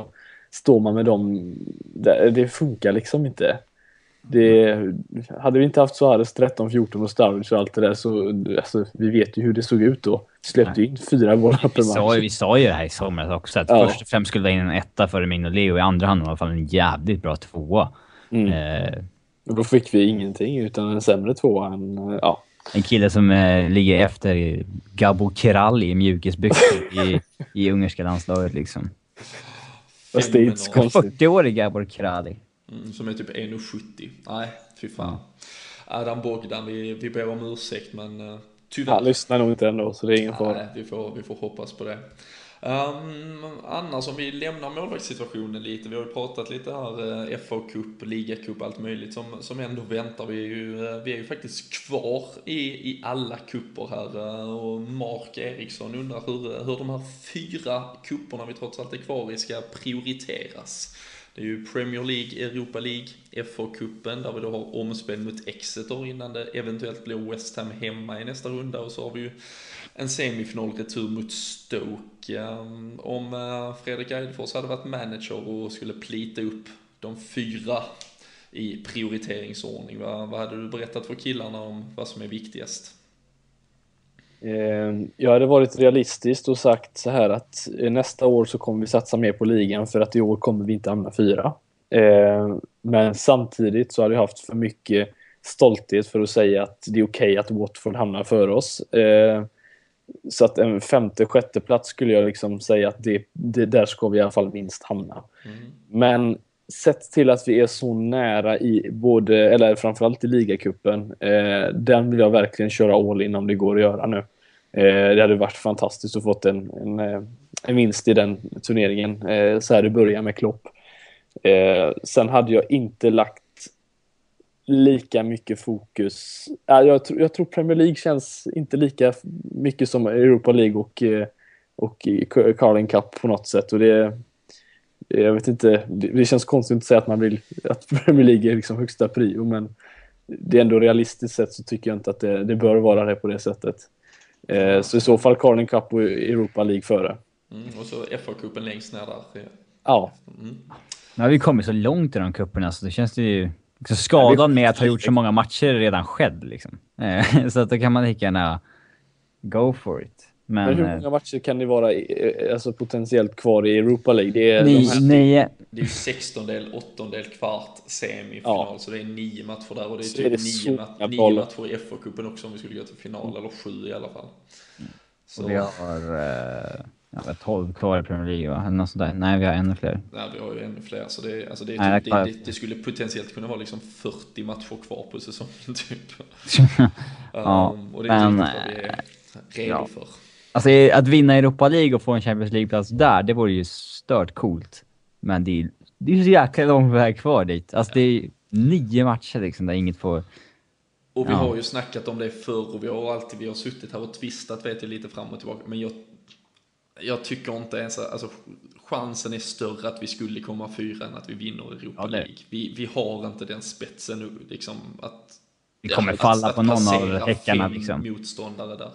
står man med dem, det, det funkar liksom inte. Det, hade vi inte haft Suarez 13, 14 och Sturridge och allt det där så alltså, vi vet ju hur det såg ut då. Släppte in fyra bollar per match. vi sa ju det här i somras också, att Ja. först och främst skulle det in en etta före Mignolet och i andra hand i alla fall en jävligt bra tvåa. Mm. Eh, Och då fick vi ingenting utan en sämre tvåa än, eh, ja. en kille som eh, ligger efter Gabo Kiralli i mjukisbyxor i, [LAUGHS] i ungerska landslaget liksom. Fast det är inte så konstigt. 40-årig Gabor Kiralli. Mm, som är typ 1,70. Nej, fy fan. Adam Bogdan, vi, vi ber om ursäkt men uh, tyvärr. Han lyssnar nog inte ändå så det är ingen fara. Nej, vi får, vi får hoppas på det. Um, annars om vi lämnar målvaktssituationen lite, vi har ju pratat lite här, uh, FA Cup, Liga Cup, allt möjligt som, som ändå väntar. Vi är ju, eh, vi är ju faktiskt kvar i, i alla kupper här uh, och Mark Eriksson undrar hur, hur de här fyra kupperna vi trots allt är kvar i ska prioriteras. Det är ju Premier League, Europa League, FA-cupen där vi då har omspel mot Exeter innan det eventuellt blir West Ham hemma i nästa runda och så har vi ju en semifinalretur mot Stoke. Ehm, om eh, Fredrik Eidefors hade varit manager och skulle plita upp de fyra i prioriteringsordning, vad, vad hade du berättat för killarna om vad som är viktigast? Eh, Jag hade varit realistiskt och sagt så här att eh, nästa år så kommer vi satsa mer på ligan för att i år kommer vi inte hamna fyra. Eh, Men samtidigt så hade jag haft för mycket stolthet för att säga att det är okej att Watford hamnar före oss. Så att en femte, sjätte plats skulle jag liksom säga att det, det, där ska vi i alla fall minst hamna. Men sett till att vi är så nära i både, eller framförallt i ligacupen, eh, den vill jag verkligen köra all in om det går att göra nu. Eh, det hade varit fantastiskt att få en, en, eh, en vinst i den turneringen eh, så här i början med Klopp. Sen hade jag inte lagt lika mycket fokus. Jag, tror, jag tror Premier League känns inte lika mycket som Europa League och, och Carling Cup på något sätt. Och det, jag vet inte, det känns konstigt att säga att man vill att [LAUGHS] Premier League är liksom högsta prio, men det är ändå realistiskt sett så tycker jag inte att det, det bör vara det på det sättet. Eh, så i så fall Carling Cup och Europa League före. Mm, och så FA-cupen längst ner där. Ja, Nu har vi kommit så långt i de cuperna så det känns det ju... Så skadan med att ha gjort så många matcher är redan skedd liksom. Eh, [LAUGHS] så att då kan man lika gärna go for it. Men... men hur eh, många matcher kan det vara eh, alltså, potentiellt kvar i Europa League? Det är de Nio, här, nio. Det är ju 16 del, 8 del, kvart, semifinal, Ja. så det är nio matcher där och det är Så typ är det nio, mat- nio matcher i FA-cupen också om vi skulle gå till final, eller sju i alla fall. Så, vi har... Eh, ja, vi har 12 kvar i Premier League va? Eller något sånt där. Nej, vi har ännu fler. nej, vi har ju ännu fler, så det, alltså det, är Nej, typ, det det, det, det skulle potentiellt kunna vara liksom 40 matcher kvar på säsongen [LAUGHS] typ. [LAUGHS] Ja, Um, och det är inte men, riktigt vad vi är redo ja. för. Alltså att vinna Europa League och få en Champions League-plats där, det vore ju stört coolt. Men det är, det är så jäkla lång väg kvar dit. Alltså det är nio matcher liksom där inget får... Och vi Ja. har ju snackat om det förr och vi har alltid, vi har suttit här och tvistat vet jag lite fram och tillbaka. Men jag, jag tycker inte ens, alltså chansen är större att vi skulle komma fyra än att vi vinner Europa Ja, League. Vi, vi har inte den spetsen nu, liksom att... Vi kommer att- falla att på någon av häckarna, liksom. motståndare där.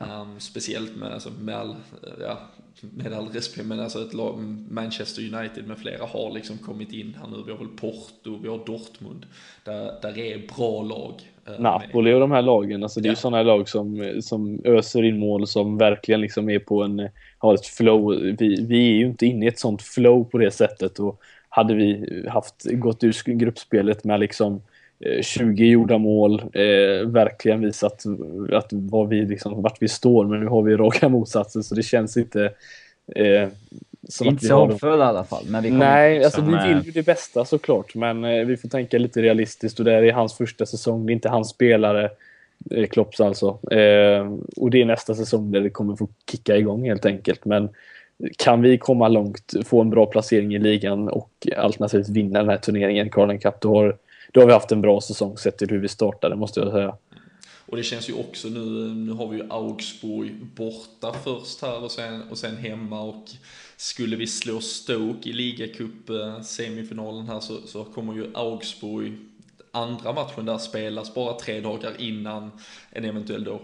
Um, speciellt med, alltså, med, all, ja, med all respekt, men alltså ett lag, Manchester United med flera har liksom kommit in här nu. Vi har väl Porto, vi har Dortmund. Där, där är bra lag. med. Napoli och de här lagen, alltså det är ju Ja. sådana lag som, som öser in mål som verkligen liksom är på en, har ett flow. Vi, vi är ju inte inne i ett sånt flow på det sättet och hade vi haft, gått ur gruppspelet med liksom 20 gjorda mål, eh, verkligen visat att vad vi liksom, vart vi står, men nu har vi raka motsatser så det känns inte eh, som inte så hoppfulla i alla fall. Men vi Nej, alltså vi eh, vill ju det bästa såklart, men eh, vi får tänka lite realistiskt och det här är hans första säsong, det är inte hans spelare, eh, Klopps alltså. Eh, och det är nästa säsong där det kommer få kicka igång helt enkelt. Men kan vi komma långt, få en bra placering i ligan och alternativt vinna den här turneringen, Carling Cup, då har, då har vi haft en bra säsong sett till hur vi startade, måste jag säga. Och det känns ju också nu, nu har vi ju Augsburg borta först här och sen, och sen hemma och skulle vi slå Stoke i ligacup semifinalen här så, så kommer ju Augsburg andra matchen där spelas bara tre dagar innan en eventuell då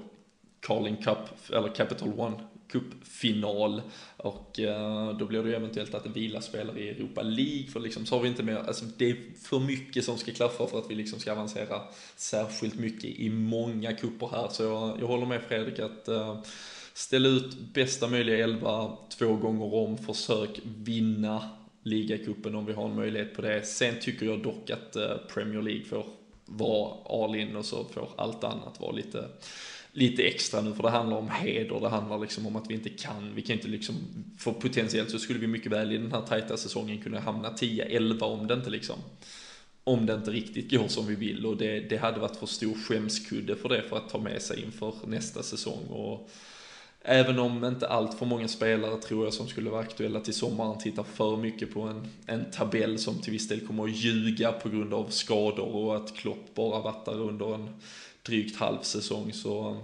Carling Cup eller Capital One Cup-final och eh, då blir det ju eventuellt att det vilar spelare i Europa League för liksom så har vi inte mer, alltså det är för mycket som ska klaffa för att vi liksom ska avancera särskilt mycket i många kupper här så jag, jag håller med Fredrik att eh, ställa ut bästa möjliga elva två gånger om, försök vinna ligacupen om vi har en möjlighet på det. Sen tycker jag dock att eh, Premier League får vara all in och så får allt annat vara lite lite extra nu för det handlar om heder, det handlar liksom om att vi inte kan, vi kan inte liksom, för potentiellt så skulle vi mycket väl i den här tajta säsongen kunna hamna 10-11 om det inte liksom, om det inte riktigt går som vi vill. Och det, det hade varit för stor skämskudde för det för att ta med sig inför nästa säsong. Och Även om inte allt för många spelare tror jag som skulle vara aktuella till sommaren tittar för mycket på en, en tabell som till viss del kommer att ljuga på grund av skador och att Klopp bara varit där under en drygt halv säsong så,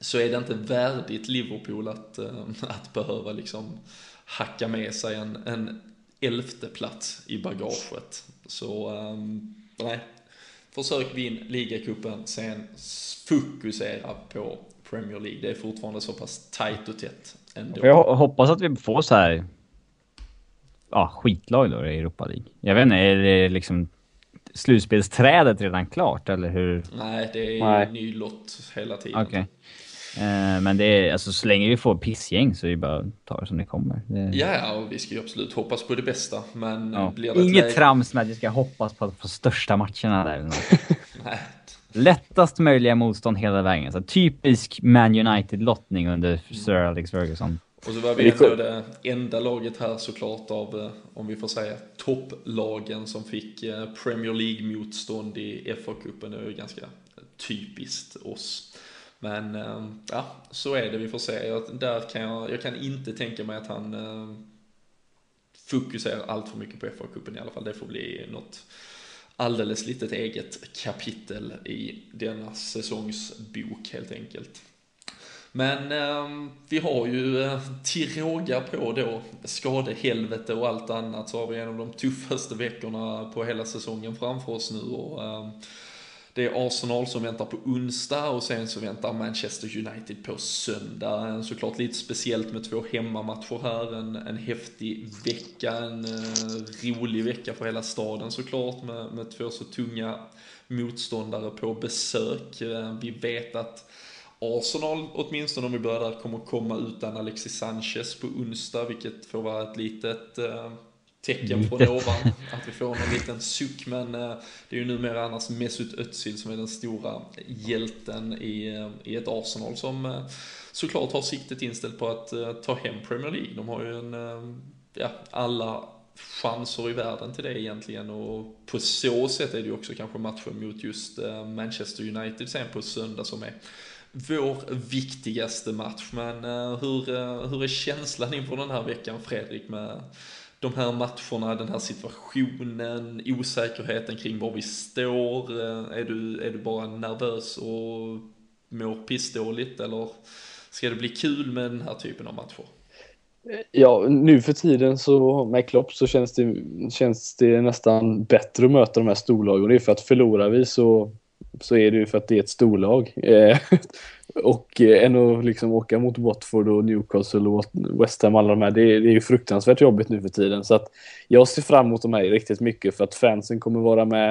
så är det inte värdigt Liverpool att, eh, att behöva liksom hacka med sig en, en elfte plats i bagaget. Så eh, nej, försök vinna ligacupen, sen fokusera på Premier League. Det är fortfarande så pass tight och tätt ändå. Jag hoppas att vi får så här ja, skitlag då i Europa League. Jag vet inte, är det liksom slutspelsträdet redan klart eller hur? Nej, det är Nej. ny lott hela tiden. Okay. Eh, men det är, alltså så länge vi får pissgäng så är det bara att ta det som det kommer. Det... Ja, och vi ska ju absolut hoppas på det bästa. Men ja. det Inget läge... trams med att vi ska hoppas på att få största matcherna där. [LAUGHS] Nej. Lättast möjliga motstånd hela vägen. Så typisk Man United-lottning under Sir Alex Ferguson. Och så var vi ändå det enda laget här såklart av, eh, om vi får säga, topplagen som fick eh, Premier League-motstånd i FA-cupen. Det är ju ganska typiskt oss. Men eh, ja, så är det, vi får se. Jag, där kan jag, jag kan inte tänka mig att han fokuserar allt för mycket på FA-cupen i alla fall. Det får bli något alldeles litet eget kapitel i denna säsongsbok helt enkelt. Men eh, vi har ju eh, till råga på då skadehelvete och allt annat så har vi en av de tuffaste veckorna på hela säsongen framför oss nu och eh, det är Arsenal som väntar på onsdag och sen så väntar Manchester United på söndag. Såklart lite speciellt med två hemmamatcher här, en, en häftig vecka, en uh, rolig vecka för hela staden såklart med, med två så tunga motståndare på besök. Uh, vi vet att Arsenal, åtminstone om vi börjar där, kommer komma utan Alexis Sanchez på onsdag, vilket får vara ett litet uh, tecken från ovan. [LAUGHS] Att vi får en liten suck, men uh, det är ju numera annars Mesut Özil som är den stora hjälten i, uh, i ett Arsenal som såklart har siktet inställt på att ta hem Premier League. De har ju en, ja, alla chanser i världen till det egentligen och på så sätt är det ju också kanske matchen mot just Manchester United sen på söndag som är vår viktigaste match. Men eh, hur, eh, hur är känslan inför den här veckan Fredrik med de här matcherna, den här situationen, osäkerheten kring var vi står? Eh, är, du, är du bara nervös och mår pissdåligt eller ska det bli kul med den här typen av matcher? Ja, nu för tiden så med Klopp så känns det, känns det nästan bättre att möta de här storlagen. Det är för att förlorar vi så så är det ju för att det är ett storlag. Eh, [LAUGHS] och eh, än att liksom åka mot Watford och Newcastle och West Ham, alla de här, det är, det är ju fruktansvärt jobbigt nu för tiden. Så att jag ser fram emot de här riktigt mycket för att fansen kommer vara med.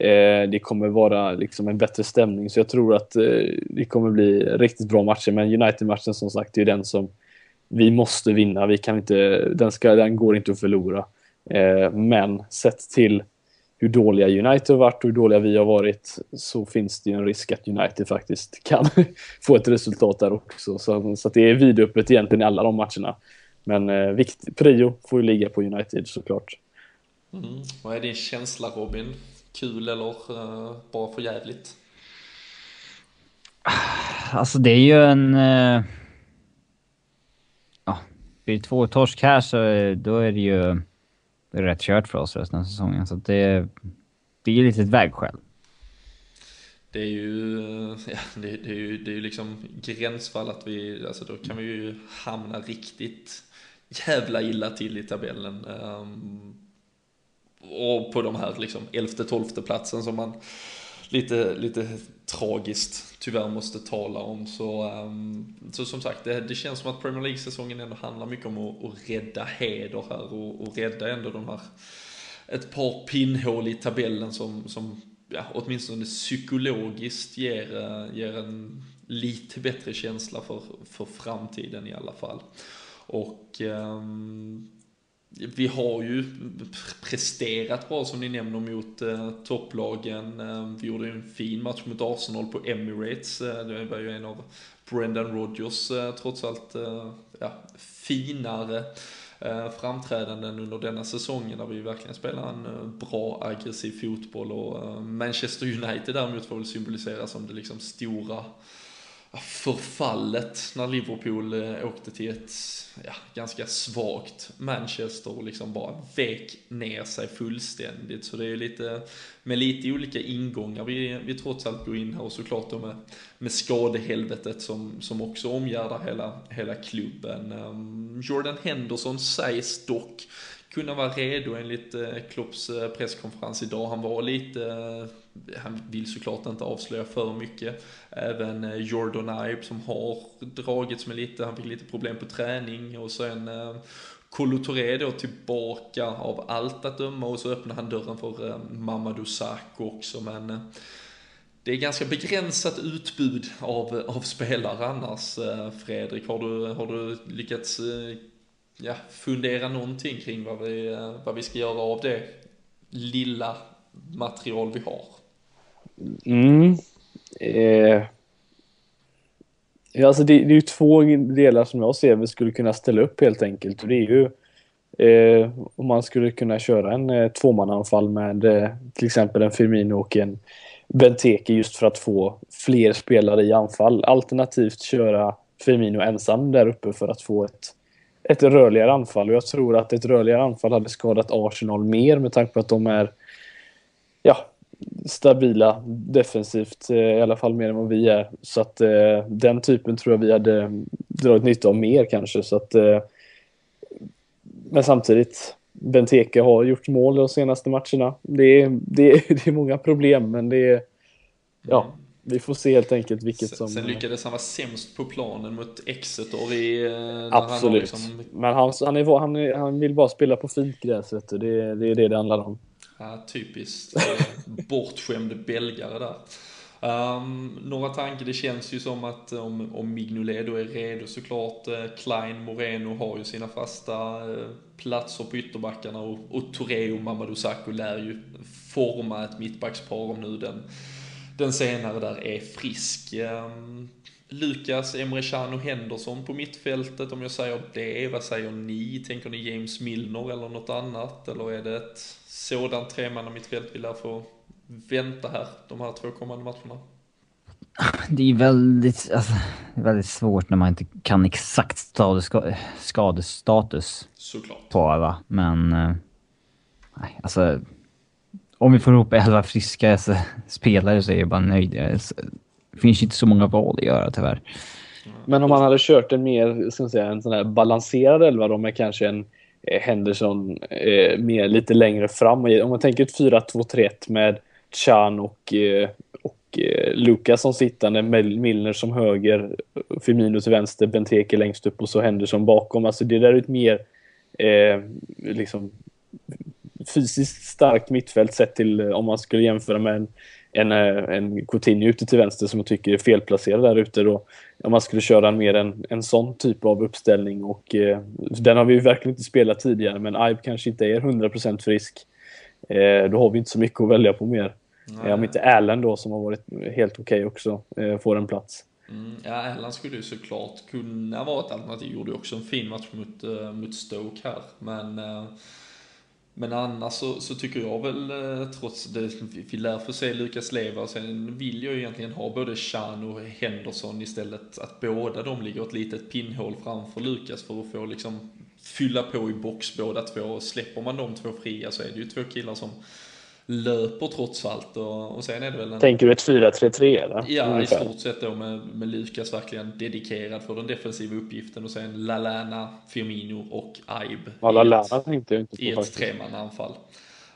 Eh, det kommer vara liksom en bättre stämning så jag tror att eh, det kommer bli riktigt bra matcher. Men United-matchen som sagt, det är ju den som vi måste vinna. Vi kan inte, den, ska, den går inte att förlora. Eh, men sett till hur dåliga United har varit och hur dåliga vi har varit så finns det ju en risk att United faktiskt kan [LAUGHS] få ett resultat där också. Så, så att det är vidöppet egentligen i alla de matcherna. Men eh, vikt, prio får ju ligga på United såklart. Mm. Vad är din känsla Robin? Kul eller uh, bara för jävligt? [SIGHS] Alltså det är ju en... Uh... Ja, blir det två torsk här så då är det ju det är rätt kört för oss resten av säsongen. Så det, det är lite ett vägskäl. Det är ju, [LAUGHS] ja, det, det, är ju, det är ju liksom gränsfall att vi, alltså då kan vi ju hamna riktigt jävla illa till i tabellen. Um, och på de här liksom elfte, tolfte platsen som man lite, lite tragiskt tyvärr måste tala om. Så, um, så som sagt, det, det, känns som att Premier League-säsongen ändå handlar mycket om att, att rädda heder här och, och rädda ändå de här ett par pinnhål i tabellen som, som ja, åtminstone psykologiskt ger, eh, ger en lite bättre känsla för, för framtiden i alla fall. Och um, vi har ju presterat bra som ni nämner mot eh, topplagen. Eh, vi gjorde ju en fin match mot Arsenal på Emirates. Eh, det var ju en av Brendan Rodgers eh, trots allt eh, ja, finare eh, framträdanden under denna säsongen där vi verkligen spelar en eh, bra aggressiv fotboll och eh, Manchester United däremot får väl symbolisera som det liksom stora förfallet när Liverpool eh, åkte till ett ja, ganska svagt Manchester och liksom bara vek ner sig fullständigt. Så det är ju lite, med lite olika ingångar vi, vi trots allt går in här och såklart då med, med skadehelvetet som, som också omgärdar hela, hela klubben. Ehm, Jordan Henderson sägs dock kunna vara redo enligt eh, Klopps eh, presskonferens idag. Han var lite, eh, han vill såklart inte avslöja för mycket. Även Jordan Ibe som har dragits med lite, han fick lite problem på träning och sen Kolo Touré då tillbaka av allt att döma och så öppnar han dörren för Mamadou Sakho också men det är ganska begränsat utbud av, av spelare annars Fredrik. Har du, har du lyckats ja, fundera någonting kring vad vi, eh, vad vi ska göra av det lilla material vi har. Mm. Eh. Alltså det, det är ju två delar som jag ser vi skulle kunna ställa upp helt enkelt. Och det är ju eh, om man skulle kunna köra en eh, tvåmananfall med eh, till exempel en Firmino och en Benteke just för att få fler spelare i anfall. Alternativt köra Firmino ensam där uppe för att få ett ett rörligare anfall och jag tror att ett rörligare anfall hade skadat Arsenal mer med tanke på att de är ja, stabila defensivt, eh, i alla fall mer än vad vi är. Så att eh, den typen tror jag vi hade dragit nytta av mer kanske. Så att, eh, men samtidigt, Benteke har gjort mål de senaste matcherna. Det är, det är, [LAUGHS] det är många problem, men det är, ja, vi får se helt enkelt vilket sen, som... Sen lyckades han vara sämst på planen mot Exeter i... Eh, Absolut. Han liksom... Men han, han, är, han, är, han vill bara spela på fint gräs, vet du. Det, det är det det handlar om. Ja, typiskt eh, [LAUGHS] bortskämd belgare där. Um, några tankar, det känns ju som att om, om Mignolet då är redo såklart, eh, Klein, Moreno har ju sina fasta eh, platser på ytterbackarna och, och Touré och Mamadou Sakho lär ju forma ett mittbackspar om nu den den senare där är frisk. Um, Lukas, Emre Can och Henderson på mittfältet, om jag säger det, vad säger ni? Tänker ni James Milner eller något annat? Eller är det ett sådant tremanna mittfält vi lär få vänta här, de här två kommande matcherna? [LAUGHS] Det är väldigt, alltså, det är väldigt svårt när man inte kan exakt skadestatus Såklart. på alla, men... Eh, nej, alltså om vi får ihop elva friska spelare så är jag bara nöjd. Det finns inte så många val att göra tyvärr. Men om man hade kört en mer, ska säga, en sån här balanserad elva då med kanske en eh, Henderson eh, mer lite längre fram. Om man tänker ett 4-2-3-1 med Chan och, eh, och eh, Lucas som sittande, Milner som höger, Firmino till vänster, Benteke längst upp och så Henderson bakom. Alltså det där är ett mer eh, liksom fysiskt starkt mittfält sett till eh, om man skulle jämföra med en, en, eh, en Coutinho ute till vänster som jag tycker är felplacerad där ute. Då, om man skulle köra mer en, en sån typ av uppställning och eh, den har vi ju verkligen inte spelat tidigare men Ibe kanske inte är 100% frisk. Eh, då har vi inte så mycket att välja på mer. Eh, om inte Allen då som har varit helt okej okay också eh, får en plats. Mm, ja, Allen skulle ju såklart kunna vara ett alternativ. Gjorde ju också en fin match mot, uh, mot Stoke här. Men men annars så, så, tycker jag väl, eh, trots det, vi lär få se Lukas Leva, och sen vill jag egentligen ha både Chan och Henderson istället, att båda de ligger ett litet pinnhål framför Lukas för att få liksom fylla på i box båda två. Släpper man de två fria så är det ju två killar som löper trots allt och, och sen är det väl en... Tänker du ett 4-3-3 eller? Ja, ungefär. i stort sett då med, med Lukas verkligen dedikerad för den defensiva uppgiften och sen Lalana, Firmino och Aib ja, Lalana tänkte jag inte på i ett tremananfall.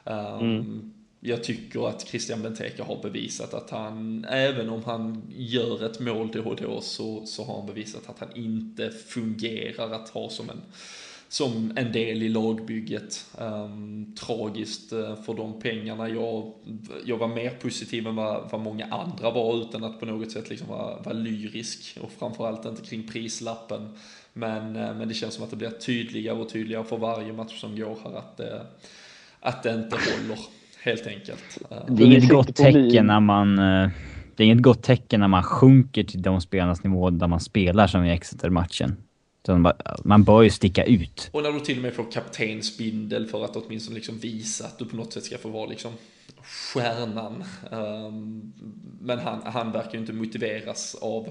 Um, mm. Jag tycker att Christian Benteke har bevisat att han, även om han gör ett mål då och då, så, så har han bevisat att han inte fungerar att ha som en som en del i lagbygget. Um, tragiskt uh, för de pengarna. Jag, jag var mer positiv än vad, vad många andra var utan att på något sätt liksom vara, vara lyrisk och framförallt inte kring prislappen. Men, uh, men det känns som att det blir tydligare och tydligare för varje match som går här att, uh, att det inte håller. Helt enkelt. Det är inget gott tecken när man det är inget gott tecken när man sjunker till de spelarnas nivå där man spelar som i Exeter-matchen. Man bör ju sticka ut. Och när du till och med får kaptensbindel för att åtminstone liksom visa att du på något sätt ska få vara liksom stjärnan. Ehm, men han, han verkar ju inte motiveras av,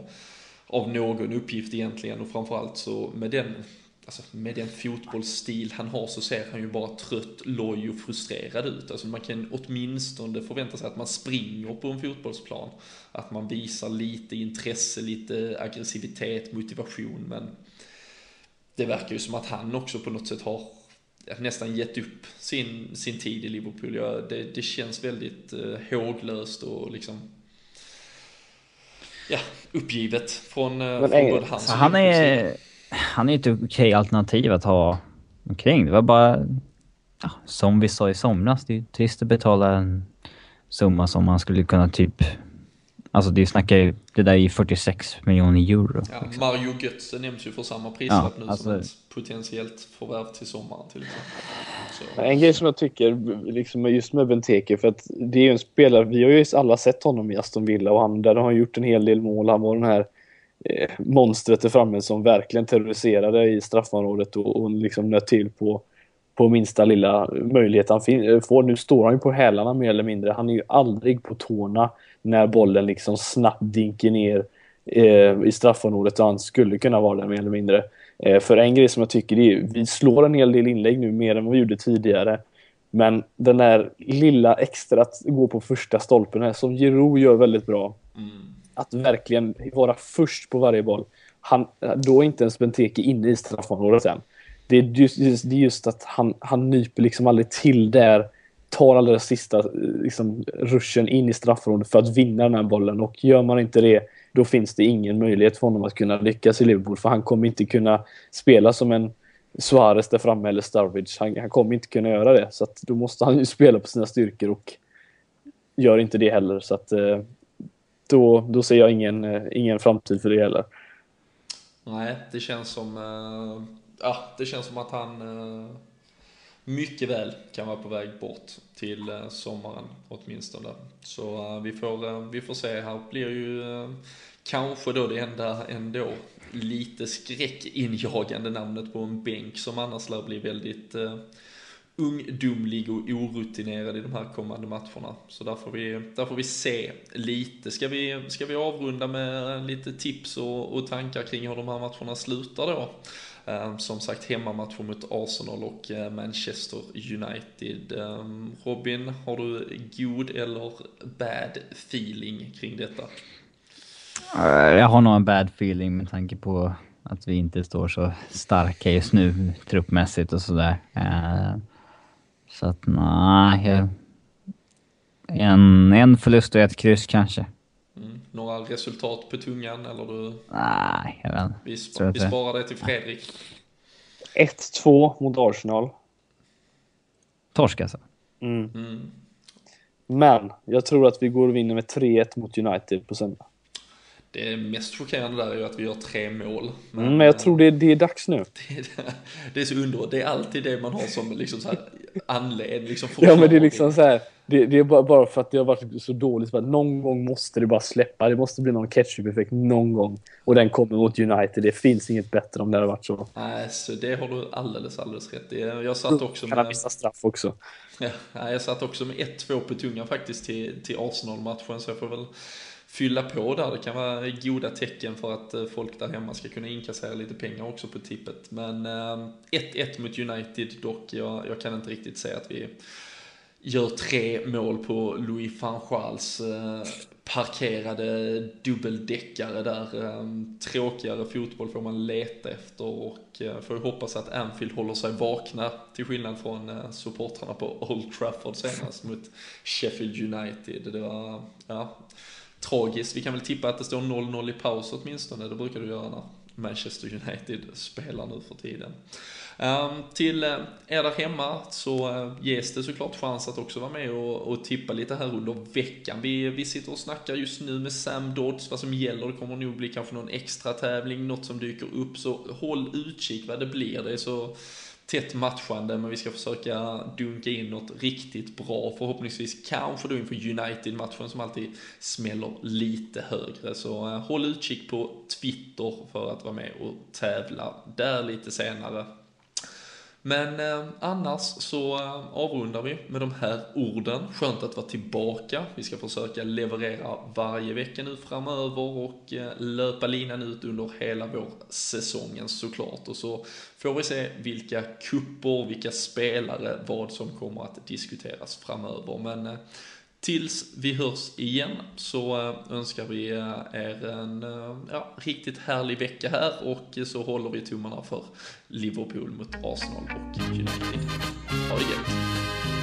av någon uppgift egentligen och framförallt så med den Alltså med den fotbollsstil han har så ser han ju bara trött, loj och frustrerad ut. Alltså man kan åtminstone förvänta sig att man springer på en fotbollsplan. Att man visar lite intresse, lite aggressivitet, motivation. Men det verkar ju som att han också på något sätt har nästan gett upp sin, sin tid i Liverpool. Ja, det, det känns väldigt eh, håglöst och liksom ja, uppgivet från, eh, från både hans Han är, han är ett okej okay alternativ att ha omkring. Det var bara, ja, som vi sa i somras, det är trist att betala en summa som man skulle kunna typ Alltså det snackar ju, det där är ju 46 miljoner euro. Ja, liksom. Mario Götze nämns ju för samma prislapp ja, nu alltså, som ett potentiellt förvärv till sommaren till exempel. En grej som jag tycker, liksom just med Benteke, för att det är ju en spelare, vi har ju alla sett honom i Aston Villa och han, där har han gjort en hel del mål. Han var den här eh, monstret där framme som verkligen terroriserade i straffområdet och, och liksom nöt till på, på minsta lilla möjlighet han får. Nu står han ju på hälarna mer eller mindre. Han är ju aldrig på tårna när bollen liksom snabbt dinker ner eh, i straffområdet och han skulle kunna vara där mer eller mindre. Eh, för en grej som jag tycker är vi slår en hel del inlägg nu mer än vad vi gjorde tidigare. Men den där lilla extra att gå på första stolpen här som Giroud gör väldigt bra. Mm. Att verkligen vara först på varje boll. Han, då är inte ens Benteke inne i straffområdet än. Det är just, det är just att han, han nyper liksom aldrig till där tar allra sista liksom, ruschen in i straffområdet för att vinna den här bollen och gör man inte det då finns det ingen möjlighet för honom att kunna lyckas i Liverpool för han kommer inte kunna spela som en Suarez där framme eller Starwich. Han, han kommer inte kunna göra det så att då måste han ju [LAUGHS] spela på sina styrkor och gör inte det heller så att eh, då, då ser jag ingen, eh, ingen framtid för det heller. Nej, det känns som, eh, ja, det känns som att han mycket väl kan vara på väg bort till eh, sommaren åtminstone. Så eh, vi får, eh, vi får se. Här blir ju kanske då det enda ändå lite skräckinjagande namnet på en bänk som annars lär bli väldigt ungdomlig och orutinerad i de här kommande matcherna. Så där får vi, där får vi se lite. Ska vi, ska vi avrunda med lite tips och, och tankar kring hur de här matcherna slutar då? Ehm, som sagt hemmamatcher mot Arsenal och eh, Manchester United. Ehm, Robin, har du god eller bad feeling kring detta? Eh, jag har nog en bad feeling med tanke på att vi inte står så starka just nu truppmässigt och sådär. Eh, så att nej, en, en förlust och ett kryss kanske. Några resultat på tungan eller du? Nej, jag vet. Vi, sp vi sparar det till Fredrik. 1-2 mot Arsenal. Torsk alltså? Mm. Mm. Men jag tror att vi går och vinner med 3-1 mot United på söndag. Det mest chockerande där är ju att vi gör tre mål. Men, mm, men jag tror det, det är dags nu. [LAUGHS] Det, det är så underbart. Det är alltid det man har som liksom så här anledning. Liksom ja, men det är liksom så här. Det, det, är bara för att det har varit så dåligt. Så någon gång måste det bara släppa. Det måste bli någon ketchup-effekt någon gång. Och den kommer mot United. Det finns inget bättre om det hade varit så. Nej, så det har du alldeles, alldeles rätt i. Jag satt också med... Kan missa straff också. Ja, jag satt också med 1-2 på tungan faktiskt till, till Arsenal-matchen. Så jag får väl fylla på där. Det kan vara goda tecken för att eh, folk där hemma ska kunna inkassera lite pengar också på tippet. Men eh, 1-1 mot United dock. Jag, jag kan inte riktigt säga att vi gör tre mål på Louis van Gaals eh, parkerade dubbeldäckare där. Ehm, tråkigare fotboll får man leta efter och får hoppas att Anfield håller sig vakna till skillnad från supportrarna på Old Trafford senast mot Sheffield United. Det var, ja, tragiskt. Vi kan väl tippa att det står 0-0 i paus åtminstone, det brukar du göra när Manchester United spelar nu för tiden. Ehm, till eh, er där hemma så eh, ges det såklart chans att också vara med och, och tippa lite här under veckan. Vi, vi sitter och snackar just nu med Sam Dodds vad som gäller. Det kommer nog bli kanske någon extra tävling, något som dyker upp. Så håll utkik vad det blir. Det är så tätt matchande, men vi ska försöka dunka in något riktigt bra. Förhoppningsvis kanske då inför United-matchen som alltid smäller lite högre. Så eh, håll utkik på Twitter för att vara med och tävla där lite senare. Men eh, annars så eh, avrundar vi med de här orden. Skönt att vara tillbaka. Vi ska försöka leverera varje vecka nu framöver och eh, löpa linan ut under hela vår säsongen såklart. Och så får vi se vilka kupper, vilka spelare, vad som kommer att diskuteras framöver. Men eh, Tills vi hörs igen så eh, önskar vi eh, er en eh, ja, riktigt härlig vecka här och så håller vi tummarna för Liverpool mot Arsenal och United. Ha det gött!